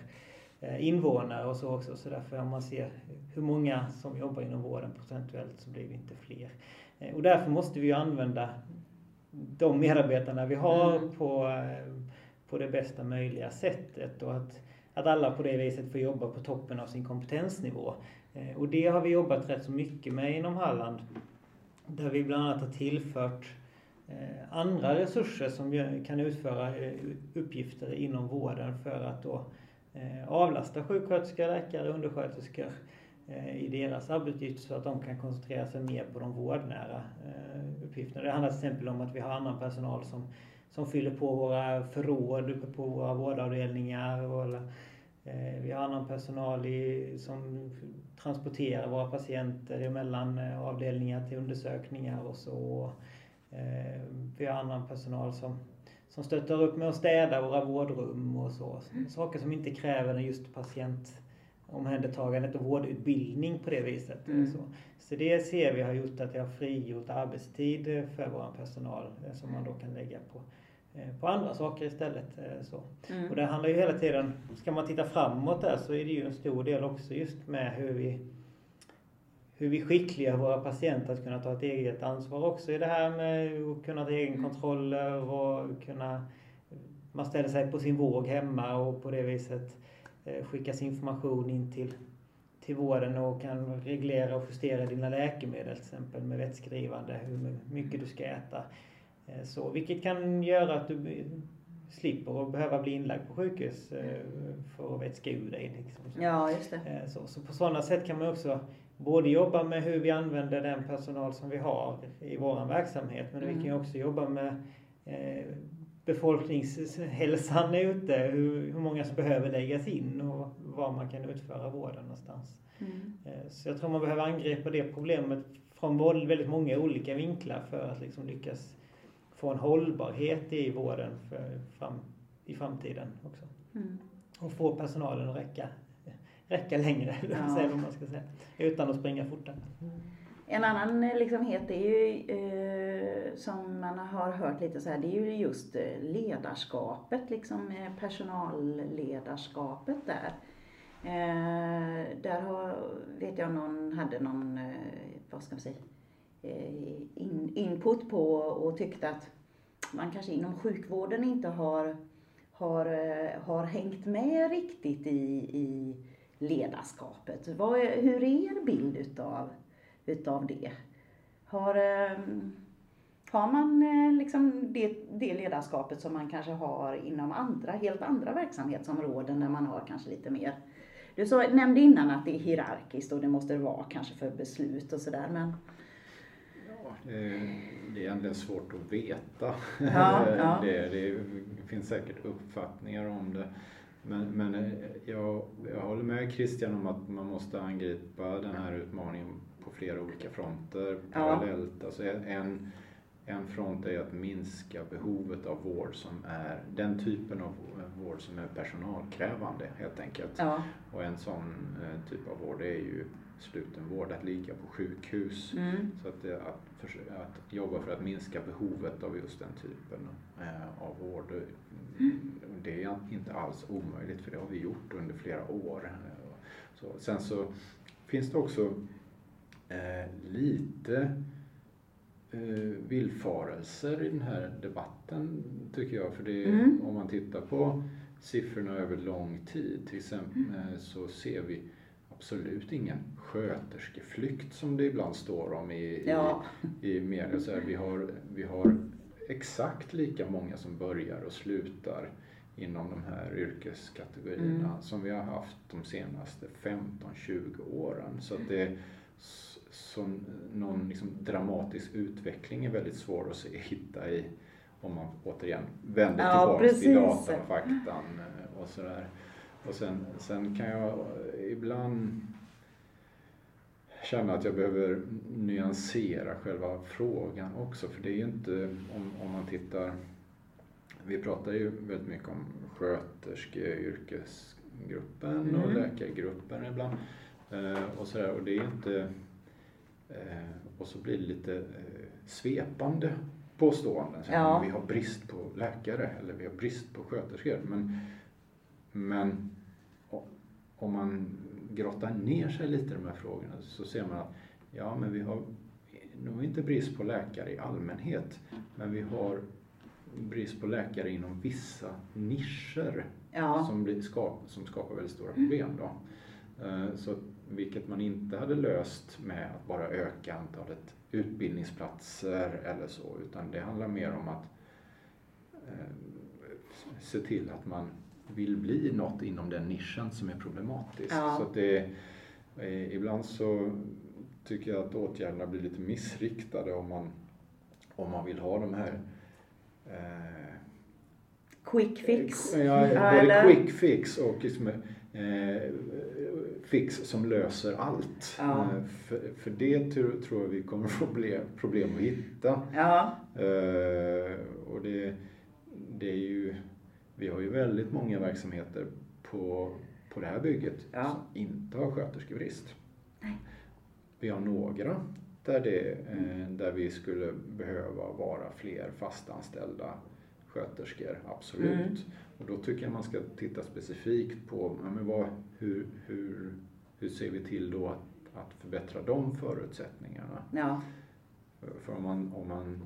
invånare och så också. Så därför om man ser hur många som jobbar inom vården procentuellt så blir vi inte fler. Eh, och därför måste vi ju använda de medarbetarna vi har Mm. på, eh, på det bästa möjliga sättet och att, att alla på det viset får jobba på toppen av sin kompetensnivå. Eh, Och det har vi jobbat rätt så mycket med inom Halland där vi bland annat har tillfört eh, andra resurser som kan utföra eh, uppgifter inom vården för att då eh, Eh, avlasta sjuksköterskor, läkare, undersköterskor eh, i deras arbetsuppgifter så att de kan koncentrera sig mer på de vårdnära eh, uppgifterna. Det handlar till exempel om att vi har annan personal som, som fyller på våra förråd uppe på våra vårdavdelningar. Våra, vi har annan personal i, som transporterar våra patienter mellan avdelningar till undersökningar och så. Vi har annan personal som, som stöttar upp med att städa våra vårdrum och så. Saker som inte kräver just patientomhändertagandet och vårdutbildning på det viset. Mm. Så. så det ser vi har gjort att det har frigjort arbetstid för vår personal som man då kan lägga på på andra saker istället. Så. Mm. Och det handlar ju hela tiden, ska man titta framåt där så är det ju en stor del också just med hur vi hur vi skickliga våra patienter att kunna ta ett eget ansvar också i det här med att kunna ta egenkontroller och kunna man ställer sig på sin våg hemma och på det viset eh, skickas information in till, till vården och kan reglera och justera dina läkemedel till exempel med vätskedrivande, hur mycket du ska äta. Eh, så, vilket kan göra att du slipper att behöva bli inlagd på sjukhus eh, för att vätska ur dig. Liksom. Ja, just det. Så, så på sådana sätt kan man också både jobba med hur vi använder den personal som vi har i vår verksamhet men mm. vi kan ju också jobba med eh, befolkningshälsan ute, hur, hur många som behöver läggas in och var man kan utföra vården någonstans. Mm. Eh, så jag tror man behöver angripa det problemet från väldigt många olika vinklar för att liksom lyckas få en hållbarhet i vården för fram, i framtiden också. Mm. Och få personalen att räcka räcka längre, ja. vad man ska säga, utan att springa fortare. En annan eh, liksom het är ju, eh, som man har hört lite så här, det är ju just eh, ledarskapet, liksom eh, personalledarskapet där. Eh, där har, vet jag någon hade någon, eh, vad ska man säga, in, input på och tyckte att man kanske inom sjukvården inte har, har, har hängt med riktigt i, i ledarskapet. Vad, hur är er bild utav, utav det? Har, ehm, har man eh, liksom det, det ledarskapet som man kanske har inom andra, helt andra verksamhetsområden där man har kanske lite mer du så, nämnde innan att det är hierarkiskt och det måste vara kanske för beslut och sådär men ja, det, det är egentligen svårt att veta. Ja, ja. Det, det finns säkert uppfattningar om det. Men, men eh, jag, jag håller med Christian om att man måste angripa den här utmaningen på flera olika fronter parallellt. Ja. Alltså en, en front är att minska behovet av vård som är den typen av vård som är personalkrävande helt enkelt. Ja. Och en sån eh, typ av vård är ju slutenvård, att ligga på sjukhus. Mm. Så att, att, för, att jobba för att minska behovet av just den typen eh, av vård. Mm. Det är inte alls omöjligt för det har vi gjort under flera år. Så, sen så finns det också eh, lite eh, villfarelser i den här debatten tycker jag. För det, mm. om man tittar på siffrorna över lång tid till exempel mm. så ser vi absolut ingen sköterskeflykt som det ibland står om i, ja. i, i media. Så här, vi, har, vi har exakt lika många som börjar och slutar inom de här yrkeskategorierna mm. som vi har haft de senaste 15-20 åren. Så att det så någon liksom dramatisk utveckling är väldigt svår att se, hitta i om man återigen vänder ja, tillbaks till datan och faktan eh, och sådär. Och sen, sen kan jag ibland känna att jag behöver nyansera själva frågan också. För det är ju inte, om, om man tittar, vi pratar ju väldigt mycket om sköterskeyrkesgruppen mm. och läkargruppen ibland. Eh, och, sådär, och det är inte, eh, och så blir det lite eh, svepande påståenden. Ja. Vi har brist på läkare eller vi har brist på sköterskor. Men, men om man grottar ner sig lite i de här frågorna så ser man att ja, men vi har nog inte brist på läkare i allmänhet, men vi har brist på läkare inom vissa nischer ja. som, blir, som skapar väldigt stora problem. Då. Eh, så, vilket man inte hade löst med att bara öka antalet utbildningsplatser eller så, utan det handlar mer om att eh, se till att man vill bli något inom den nischen som är problematisk. Ja. Så det, eh, ibland så tycker jag att åtgärderna blir lite missriktade om man, om man vill ha de här eh, Quick fix? Ja, Ja, både eller? quick fix och liksom, eh, fix som löser allt. Ja. Eh, för, för det tror, tror jag vi kommer få problem, problem att hitta. Ja, Eh, och det, det är ju, vi har ju väldigt många verksamheter på, på det här bygget Ja. som inte har sköterskebrist. Nej. Vi har några där, det, eh, där vi skulle behöva vara fler fastanställda sköterskor, absolut. Mm. Och då tycker jag man ska titta specifikt på ja, men vad, hur, hur, hur ser vi till då att, att förbättra de förutsättningarna. ja, För om man, om man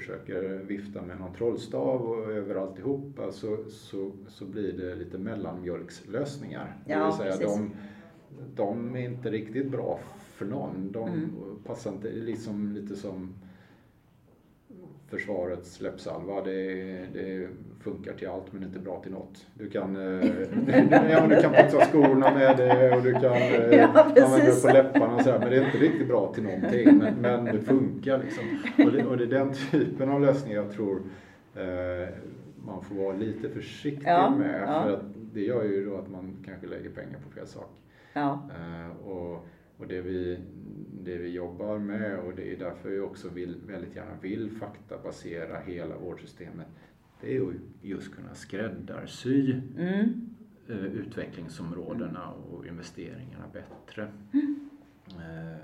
försöker vifta med någon trollstav och över alltihopa så, så, så blir det lite mellanmjölkslösningar. det Ja, vill säga precis. de, de är inte riktigt bra för någon. De Mm. passar inte, liksom lite som försvarets läppsalva. Det, det funkar till allt men inte bra till något. Du kan, eh, ja, du kan putsa skorna med det och du kan eh, Ja, använda det på läpparna och sådär, men det är inte riktigt bra till någonting. Men, men det funkar liksom. Och det, och det är den typen av lösningar jag tror eh, man får vara lite försiktig Ja, med. ja. För att det gör ju då att man kanske lägger pengar på fel sak. ja, Eh, och och det, vi, det vi jobbar med och det är därför vi också vill, väldigt gärna vill faktabasera hela vårdsystemet. Det är ju just kunna skräddarsy mm, eh, utvecklingsområdena och investeringarna bättre. Eh,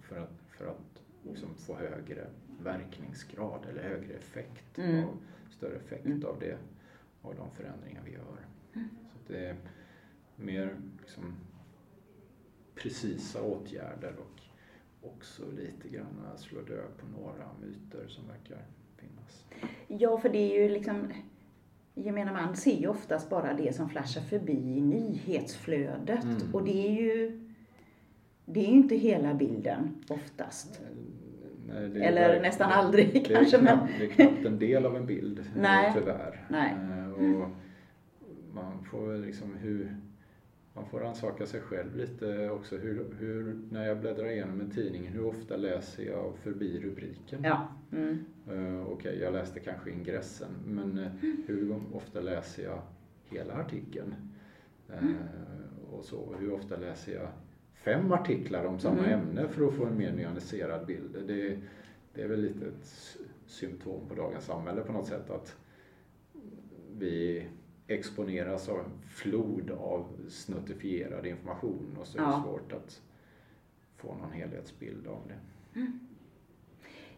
för att, för att liksom få högre verkningsgrad eller högre effekt, Mm. av, större effekt Mm. av det, av de förändringar vi gör. Så att det är mer liksom, precisa åtgärder och också lite grann slå död på några myter som verkar finnas. ja, för det är ju liksom Gemene man ser ju oftast bara det som flashar förbi i nyhetsflödet Mm. och det är ju det är ju inte hela bilden oftast. Nej, det är Eller verk- nästan aldrig det kanske, men- knappt, Det är knappt en del av en bild, eh, Nej. tyvärr. Nej. Eh, Och man får liksom hur, man får ansaka sig själv lite också. Hur, hur, när jag bläddrar igenom en tidning, hur ofta läser jag förbi rubriken? Ja. Mm. Eh, Okej, jag läste kanske ingressen, men eh, hur ofta läser jag hela artikeln? Eh, Och så, hur ofta läser jag fem artiklar om samma Mm. ämne för att få en mer nyanserad bild? Det, det är väl lite ett symptom på dagens samhälle på något sätt att vi exponeras av en flod av snuttifierad information och så är det Ja. svårt att få någon helhetsbild av det.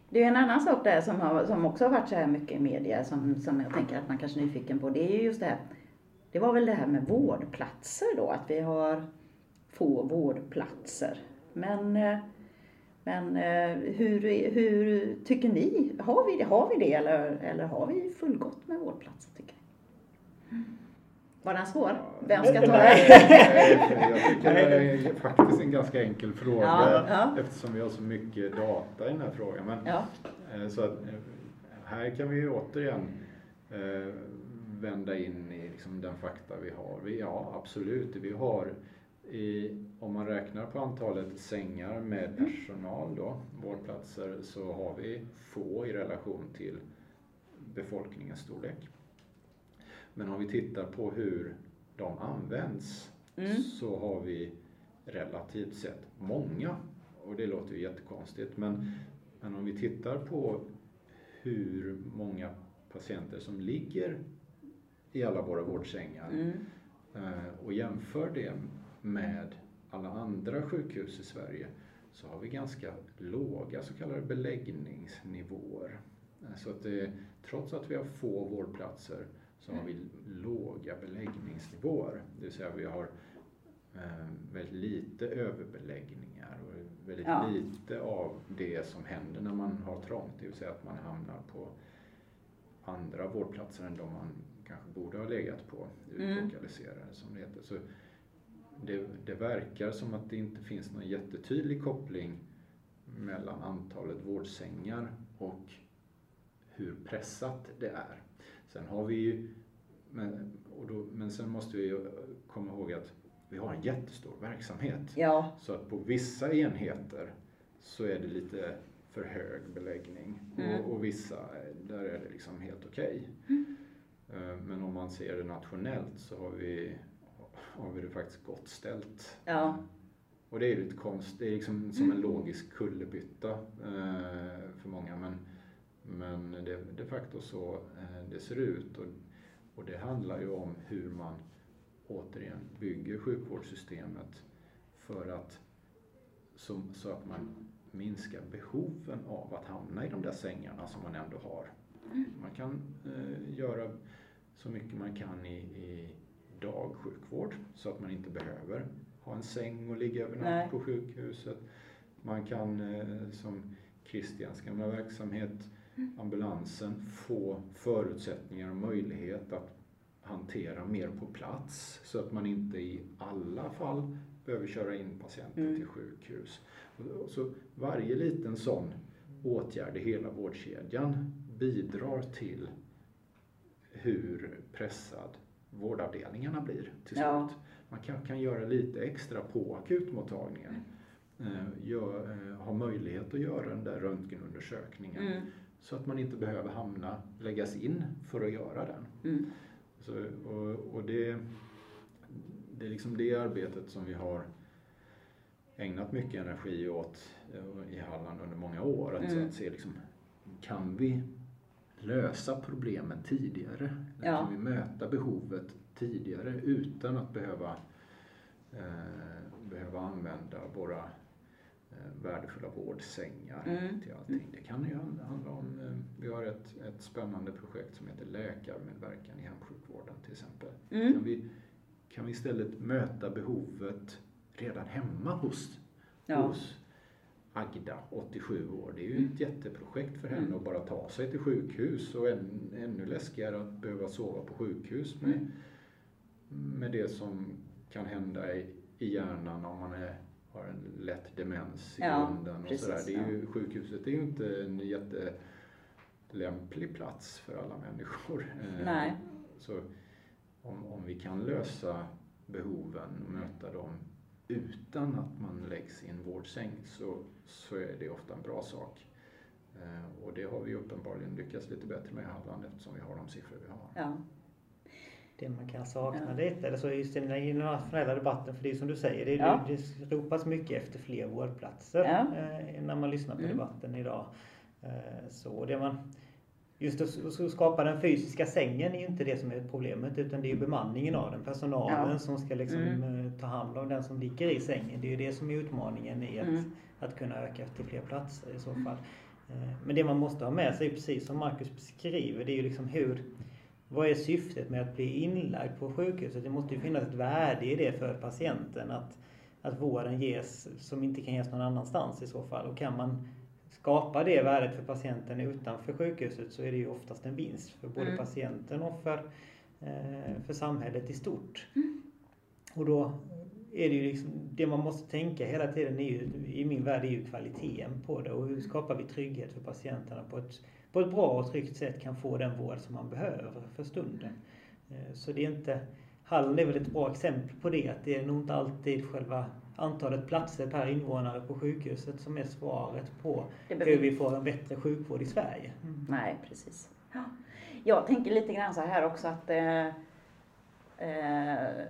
Det är en annan sak där som, har, som också har varit så här mycket i media som, som jag tänker att man kanske är nyfiken på. Det är ju just det här, det var väl det här med vårdplatser då, att vi har få vårdplatser. Men, eh, men eh, hur, hur tycker ni? Har vi, har vi det eller, eller har vi fullgott med vårdplatser tycker? Var den svår? Vem ska ta det? Jag tycker det är faktiskt en ganska enkel fråga Ja, ja. eftersom vi har så mycket data i den här frågan. Men, Ja, eh, så att, eh, här kan vi ju återigen eh, vända in i liksom den fakta vi har. Vi, ja, absolut. Vi har, i, om man räknar på antalet sängar med personal då, vårdplatser, så har vi få i relation till befolkningens storlek. Men om vi tittar på hur de används Mm. så har vi relativt sett många. Och det låter ju jättekonstigt men, men om vi tittar på hur många patienter som ligger i alla våra vårdsängar mm. eh, och jämför det med alla andra sjukhus i Sverige så har vi ganska låga så kallade beläggningsnivåer. Så att det, trots att vi har få vårdplatser så har vi låga beläggningsnivåer. Det vill säga vi har eh, väldigt lite överbeläggningar och väldigt Ja. lite av det som händer när man har trångt. Det vill säga att man hamnar på andra vårdplatser än de man kanske borde ha legat på, Mm. utlokaliserade som det heter. Så det, det verkar som att det inte finns någon jättetydlig koppling mellan antalet vårdsängar och hur pressat det är. Sen har vi ju, men, då, men sen måste vi ju komma ihåg att vi har en jättestor verksamhet. ja, Så att på vissa enheter så är det lite för hög beläggning. Mm. Mm. Och, och vissa, där är det liksom helt okej. Eh, Men om man ser det nationellt så har vi, har vi det faktiskt gott ställt. Ja. Och det är lite konst, det är liksom som en logisk kullerbytta eh, för många. Men, men det är de facto så eh, det ser ut. Och, och det handlar ju om hur man återigen bygger sjukvårdssystemet för att så, så att man minskar behoven av att hamna i de där sängarna som man ändå har. Man kan eh, göra så mycket man kan i, i dagsjukvård så att man inte behöver ha en säng och ligga över natt på sjukhuset. Man kan, eh, som Christians gamla verksamhet, ambulansen, få förutsättningar och möjlighet att hantera mer på plats så att man inte i alla fall behöver köra in patienter Mm. till sjukhus. Så varje liten sån åtgärd i hela vårdkedjan bidrar till hur pressad vårdavdelningarna blir till slut. Ja. Man kan, kan göra lite extra på akutmottagningen. Eh, gör, eh, ha möjlighet att göra den där röntgenundersökningen Mm. Så att man inte behöver hamna, läggas in för att göra den. Mm. Så, och och det, det är liksom det arbetet som vi har ägnat mycket energi åt eh, i Halland under många år. Att, Mm. att se liksom, kan vi lösa problemen tidigare? Ja. Kan vi möta behovet tidigare utan att behöva, eh, behöva använda våra värdefulla vårdsängar Mm. till allting. Det kan ju hand- handla om, eh, vi har ett, ett spännande projekt som heter Läkarmedverkan i hemsjukvården till exempel. Mm. Kan, vi, kan vi istället möta behovet redan hemma hos, Ja. hos Agda, 87 år. Det är ju ett jätteprojekt för henne Mm. att bara ta sig till sjukhus och än, ännu läskigare att behöva sova på sjukhus med, Mm. med det som kan hända i, i hjärnan om man är, har en lätt demens i Ja, grunden. Och precis, sådär. Det är ja. ju, sjukhuset är ju inte en jättelämplig plats för alla människor. Eh, Nej. Så om, om vi kan lösa behoven och möta dem utan att man läggs i en vårdsäng så, så är det ofta en bra sak. Eh, och det har vi uppenbarligen lyckats lite bättre med i Halland eftersom vi har de siffror vi har. Ja. Det man kan sakna Ja. lite, eller så just i den i den nationella debatten, för det är som du säger, det, Ja. det, ropas mycket efter fler vårdplatser Ja. eh, när man lyssnar på Mm. debatten idag. Eh, så det man, just att skapa den fysiska sängen är ju inte det som är problemet utan det är ju bemanningen av den, personalen Ja. som ska liksom Mm. eh, ta hand om den som ligger i sängen. Det är ju det som är utmaningen i att, Mm. att kunna öka till fler platser i så fall. Men det man måste ha med sig, precis som Marcus beskriver, det är ju liksom hur vad är syftet med att bli inlagd på sjukhuset? Det måste ju finnas ett värde i det för patienten att, att vården ges som inte kan ges någon annanstans i så fall. Och kan man skapa det värdet för patienten utanför sjukhuset så är det ju oftast en vinst för både Mm. patienten och för, eh, för samhället i stort. Och då är det ju liksom, det man måste tänka hela tiden är ju, i min värld är ju kvaliteten på det och hur skapar vi trygghet för patienterna på ett, på ett bra och tryggt sätt kan få den vård som man behöver för stunden. Eh, Så det är inte, Halland är väl ett bra exempel på det, att det är nog inte alltid själva antalet platser per invånare på sjukhuset som är svaret på hur vi får en bättre sjukvård i Sverige. Nej, precis. Ja. Jag tänker lite grann så här också att eh, eh,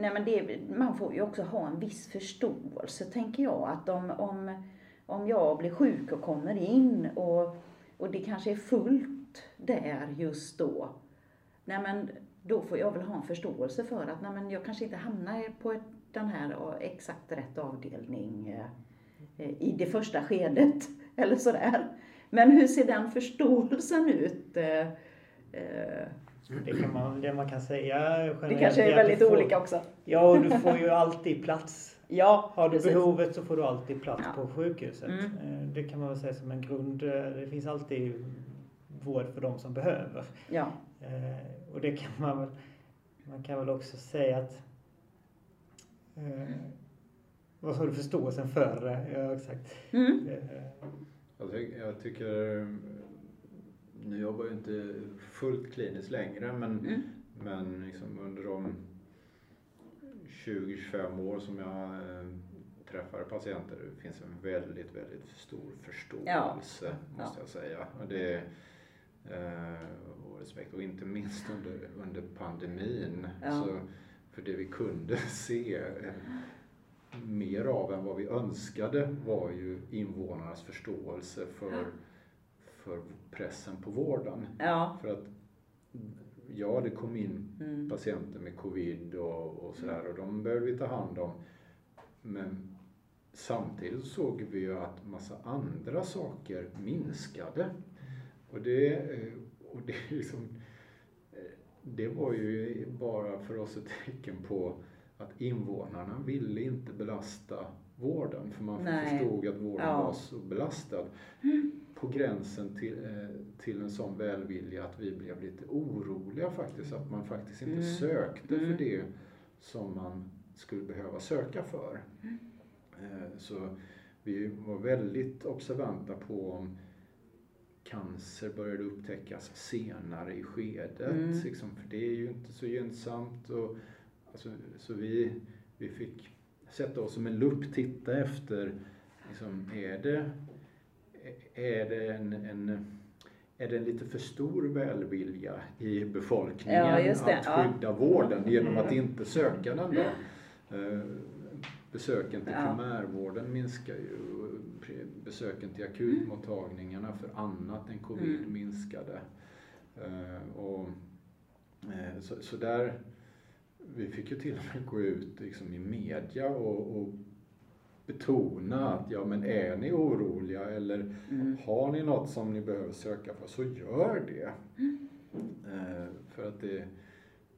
nej men det, man får ju också ha en viss förståelse, tänker jag. Att om, om, om jag blir sjuk och kommer in och, och det kanske är fullt där just då. Nej men då får jag väl ha en förståelse för att nej men jag kanske inte hamnar på ett, den här exakt rätt avdelning eh, i det första skedet eller sådär. Men hur ser den förståelsen ut? Eh, eh, det, kan man, det man kan säga generellt Det kanske är väldigt får, olika också. Ja, och du får ju alltid plats. Ja, Har du precis. behovet så får du alltid plats Ja. på sjukhuset. Mm. Eh, Det kan man väl säga som en grund. Det finns alltid vård för de som behöver. Ja, Eh, Och det kan man väl, man kan väl också säga att eh, vad har du förståelsen för det? Ja, exakt. mm. Eh, Jag, ty- jag tycker, nu jobbar jag inte fullt kliniskt längre men, Mm. men liksom under de 20-25 år som jag eh, träffar patienter det finns en väldigt, väldigt stor förståelse Ja. måste jag säga. Och det eh, och respekt och inte minst under, under pandemin. Ja. Så, för det vi kunde se mer av än vad vi önskade var ju invånarnas förståelse för, för pressen på vården. Ja. För att ja, det kom in Mm. patienter med covid och, och sådär och de behöver vi ta hand om. Men samtidigt såg vi ju att massa andra saker minskade. Och det, eh, och det, liksom, eh, det var ju bara för oss ett tecken på att invånarna ville inte belasta vården för man Nej. förstod att vården Ja. var så belastad. På gränsen till, eh, till en sån välvilja att vi blev lite oroliga faktiskt. Att man faktiskt inte Mm. sökte Mm. för det som man skulle behöva söka för. Eh, Så vi var väldigt observanta på om cancer började upptäckas senare i skedet. Mm. Liksom, för det är ju inte så gynnsamt. Och, alltså, så vi, vi fick sätta oss som en lupp, titta efter, liksom, är det, är det en, en är det en lite för stor välvilja i befolkningen Ja, att Ja. skydda vården genom att inte söka den då? Eh, Besöken till Ja. primärvården minskar ju. Besöken till akutmottagningarna för annat än covid Mm. minskade. Eh, Och, eh, så, så där, vi fick ju till och med gå ut liksom i media och, och betona att ja men är ni oroliga eller Mm. har ni något som ni behöver söka för så gör det. Eh, för att det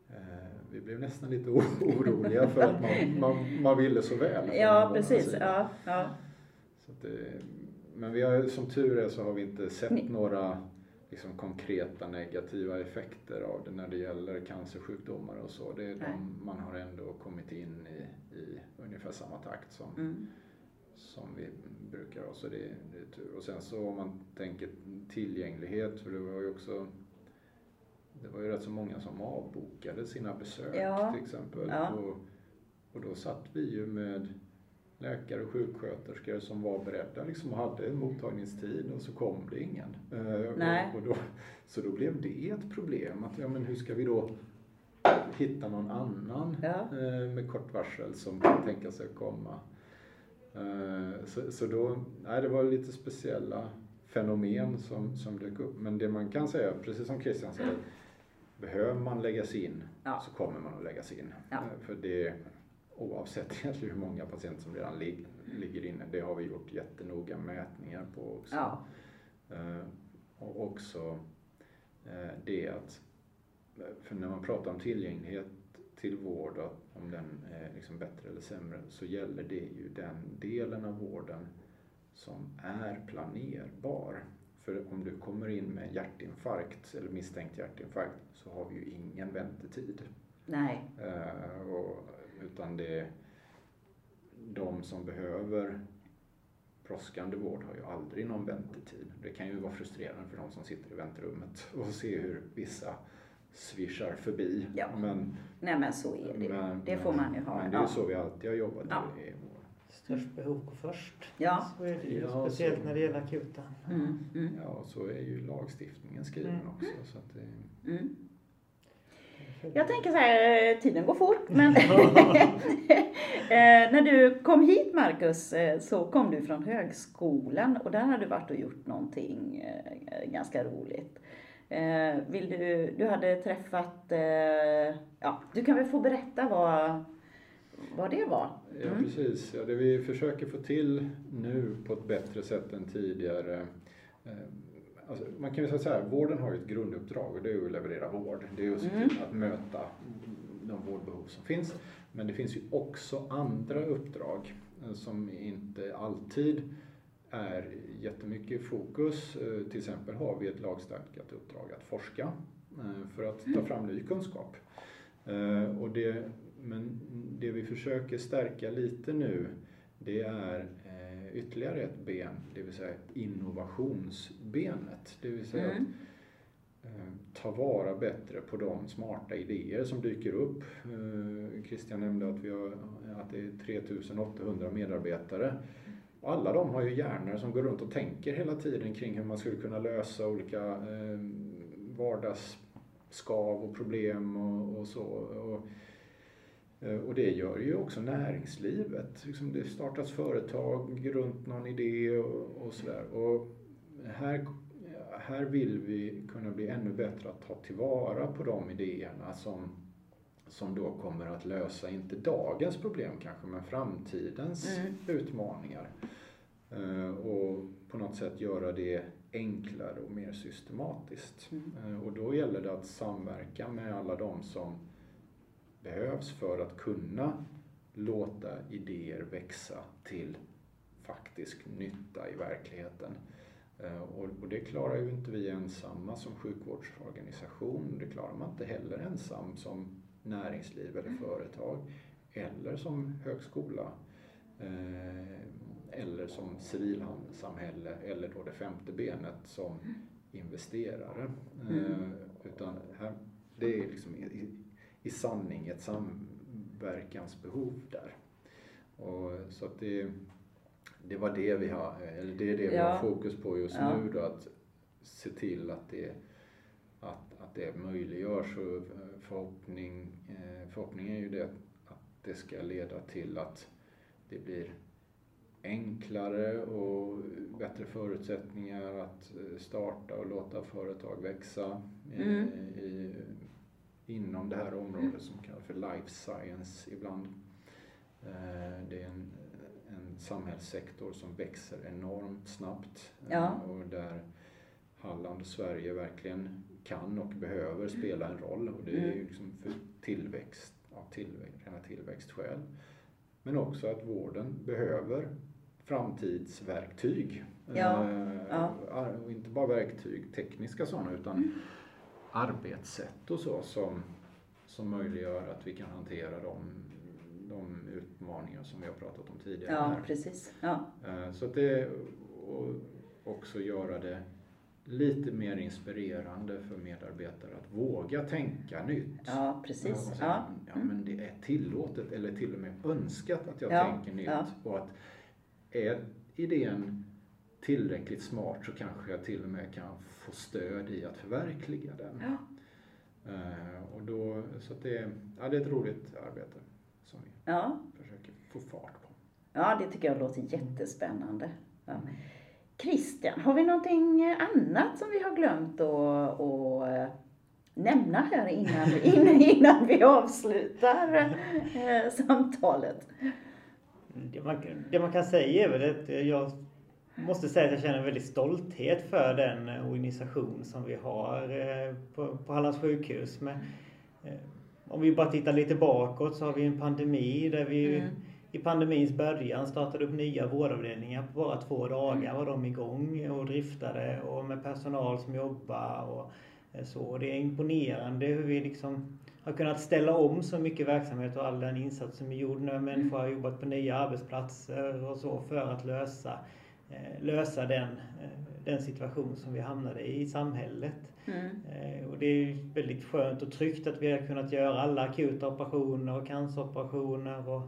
eh, vi blev nästan lite oroliga för att man, man, man ville så väl. Ja, precis. Ja, ja. Så det, men vi har, som tur är så har vi inte sett Ni- några liksom, konkreta negativa effekter av det när det gäller cancersjukdomar och så. Det är Nej. de, man har ändå kommit in i, i ungefär samma takt som, Mm. Som vi brukar ha. Så det, det är tur. Och sen så om man tänker tillgänglighet, för det var ju också det var ju rätt så många som avbokade sina besök Ja. till exempel. Ja. Och, och då satt vi ju med läkare och sjuksköterskor som var beredda liksom och hade en mottagningstid och så kom det ingen. Eh, Nej. Och, och då, så då blev det ett problem. Att, ja, men hur ska vi då hitta någon annan Ja. eh, med kort varsel som kan tänka sig att komma? Eh, Så, så då, nej, det var lite speciella fenomen som, som dök upp. Men det man kan säga, precis som Christian säger, behöver man läggas in Ja. så kommer man att läggas in. Ja. Eh, För det, oavsett hur många patienter som redan lig, ligger inne, det har vi gjort jättenoga mätningar på också. Ja. Eh, Och också det att, för när man pratar om tillgänglighet till vård, om den är liksom bättre eller sämre, så gäller det ju den delen av vården som är planerbar. För om du kommer in med hjärtinfarkt eller misstänkt hjärtinfarkt så har vi ju ingen väntetid. Nej. Eh, och, utan det är de som behöver brådskande vård har ju aldrig någon väntetid. Det kan ju vara frustrerande för de som sitter i väntrummet och se hur vissa svischar förbi. Ja. Men, Nej men så är det. men, det får man ju ha. Men det är ju Ja. så vi alltid har jobbat Ja. i vår. Störst behov går först. Ja. Så är det ju. Ja, Speciellt så- när det gäller akuta. Mm. Mm. Ja, så är ju lagstiftningen skriven Mm. också. Så att det, Mm. Jag tänker så här, eh, tiden går fort, men eh, när du kom hit Marcus eh, så kom du från högskolan och där har du varit och gjort någonting ganska roligt. Eh, Vill du, du hade träffat, eh, ja, du kan väl få berätta vad, vad det var? Ja, Mm. precis. Ja, det vi försöker få till nu på ett bättre sätt än tidigare. eh, Alltså, man kan ju säga så här, vården har ju ett grunduppdrag och det är att leverera vård. Det är att se till Mm. att möta de vårdbehov som finns. Men det finns ju också andra uppdrag eh, som inte alltid är jättemycket fokus. Eh, Till exempel har vi ett lagstadgat uppdrag att forska eh, för att ta fram ny kunskap. Eh, Och det, men det vi försöker stärka lite nu det är ytterligare ett ben, det vill säga innovationsbenet. Det vill säga Mm. att ta vara bättre på de smarta idéer som dyker upp. Christian nämnde att, vi har, att det är 3800 medarbetare. Alla de har ju hjärnor som går runt och tänker hela tiden kring hur man skulle kunna lösa olika eh, vardagsskav och problem och, och så. Och, eh, och det gör ju också näringslivet. Liksom det startas företag runt någon idé och, och sådär. Och här, här vill vi kunna bli ännu bättre att ta tillvara på de idéerna som, som då kommer att lösa, inte dagens problem kanske, men framtidens mm. utmaningar. Eh, och på något sätt göra det enklare och mer systematiskt. Mm. Eh, och då gäller det att samverka med alla de som behövs för att kunna låta idéer växa till faktisk nytta i verkligheten. Eh, och det klarar ju inte vi ensamma som sjukvårdsorganisation. Det klarar man inte heller ensam som näringsliv eller företag. Eller som högskola. Eh, eller som civilsamhälle. Eller då det femte benet som investerare. Mm. Utan här, det är liksom i sanning ett samverkansbehov där. Och, så att det, det var det vi har, eller det är det vi har fokus på just ja. nu då, att se till att det, att, att det möjliggörs och förhoppning, eh, förhoppningen är ju det att det ska leda till att det blir enklare och bättre förutsättningar att starta och låta företag växa mm. i, inom det här området som kallas för life science ibland. Eh, det är en, en samhällssektor som växer enormt snabbt eh, ja. och där Halland och Sverige verkligen kan och behöver spela en roll och det är ju mm. liksom för tillväxt, av tillväxt, rena tillväxtskäl. Men också att vården behöver framtidsverktyg. Ja. Eh, ja. Och inte bara verktyg, tekniska sådana, utan mm arbetssätt och så som, som möjliggör att vi kan hantera de, de utmaningar som vi har pratat om tidigare. Ja, precis. Ja. Eh, så att det, och också göra det lite mer inspirerande för medarbetare att våga tänka nytt. Ja, precis. Säga, ja. ja, men det är tillåtet eller till och med önskat att jag ja. tänker nytt. Ja. Och att är idén tillräckligt smart så kanske jag till och med kan få stöd i att förverkliga den. Ja. Uh, och då, så det, ja, det är ett roligt arbete som vi försöker få fart på. Ja, det tycker jag låter jättespännande. Christian, har vi någonting annat som vi har glömt att, att eh, nämna här innan, innan, innan vi avslutar eh, samtalet? Det man, det man kan säga är väl att jag måste säga att jag känner en väldigt stolthet för den organisation som vi har eh, på, på Hallands sjukhus. Eh, om vi bara tittar lite bakåt så har vi en pandemi där vi mm. I pandemins början startade upp nya vårdavdelningar. På bara två dagar var de igång och driftade och med personal som jobbar och eh, så. Det är imponerande hur vi liksom har kunnat ställa om så mycket verksamhet och all den insats som är gjord när människor har jobbat på nya arbetsplatser och så för att lösa Eh, lösa den, eh, den situation som vi hamnade i i samhället. Mm. Och det är väldigt skönt och tryggt att vi har kunnat göra alla akuta operationer och canceroperationer och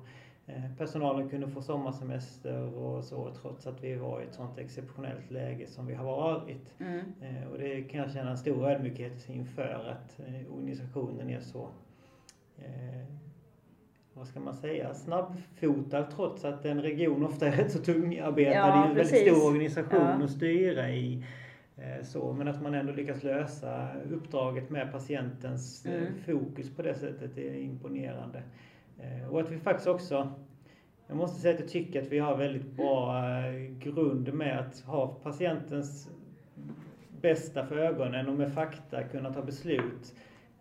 personalen kunde få sommarsemester och så trots att vi var i ett sådant exceptionellt läge som vi har varit. Mm. Och det kan jag känna en stor ödmjukhet inför att organisationen är så vad ska man säga, snabbfotad trots att en region ofta är rätt så tungarbetad. Ja, det är en väldigt stor organisation ja. att styra i. Eh, så, men att man ändå lyckas lösa uppdraget med patientens eh, mm. fokus på det sättet är imponerande. Eh, och att vi faktiskt också, jag måste säga att jag tycker att vi har väldigt bra grund med att ha patientens bästa för ögonen och med fakta kunna ta beslut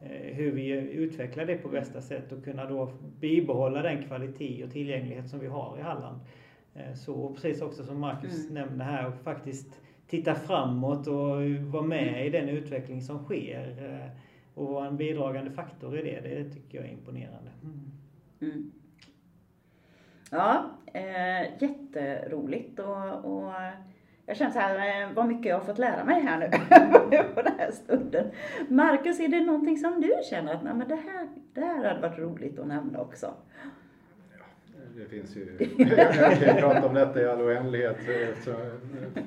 Eh, hur vi utvecklar det på bästa sätt och kunna då bibehålla den kvalitet och tillgänglighet som vi har i Halland. Eh, så precis också som Marcus mm. nämnde här, och faktiskt titta framåt och vara med mm. i den utveckling som sker eh, och vara en bidragande faktor i det, det tycker jag är imponerande. Mm. Mm. Ja, eh, jätteroligt och, och jag känner så här, eh, vad mycket jag har fått lära mig här nu på den här stunden. Marcus, är det någonting som du känner att nej, men det, här, det här hade varit roligt att nämna också? Det finns ju, jag kan prata om detta i all oändlighet eftersom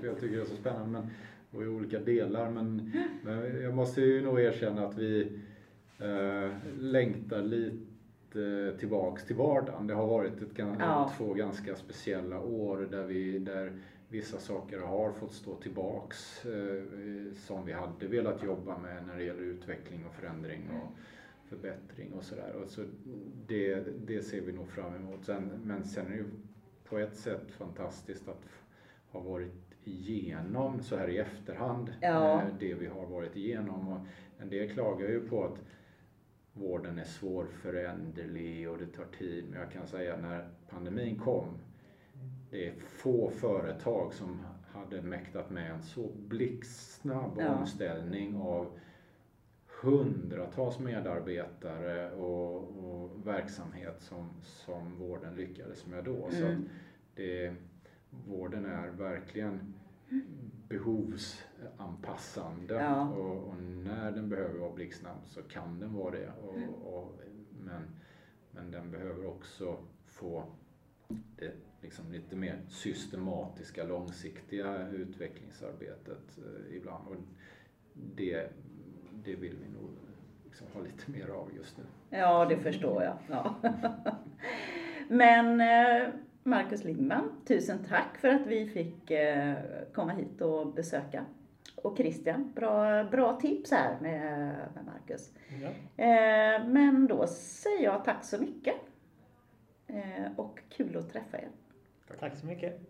jag tycker det är så spännande men, och i olika delar men, men jag måste ju nog erkänna att vi eh, längtar lite tillbaks till vardagen. Det har varit ett, ja. två ganska speciella år där, vi, där vissa saker har fått stå tillbaks eh, som vi hade velat jobba med när det gäller utveckling och förändring och förbättring och sådär. Så det, det ser vi nog fram emot. Sen, men sen är det ju på ett sätt fantastiskt att ha varit igenom så här i efterhand ja. Eh, det vi har varit igenom. Och en del klagar ju på att vården är svårföränderlig och det tar tid. Men jag kan säga när pandemin kom, det är få företag som hade mäktat med en så blixtsnabb ja. omställning av hundratals medarbetare och, och, verksamhet som, som vården lyckades med då. Mm. Så det, vården är verkligen behovsanpassande ja. och, och, när den behöver vara blixtsnabb så kan den vara det. Och, mm. och, men, men den behöver också få det liksom lite mer systematiska, långsiktiga utvecklingsarbetet eh, ibland. Och det det vill vi nog liksom ha lite mer av just nu. Ja, det förstår jag. Ja. Men eh, Marcus Lindman, tusen tack för att vi fick eh, komma hit och besöka. Och Christian, bra, bra tips här med, med Marcus. Ja. Eh, men då säger jag tack så mycket. Och kul att träffa er. Tack, tack så mycket.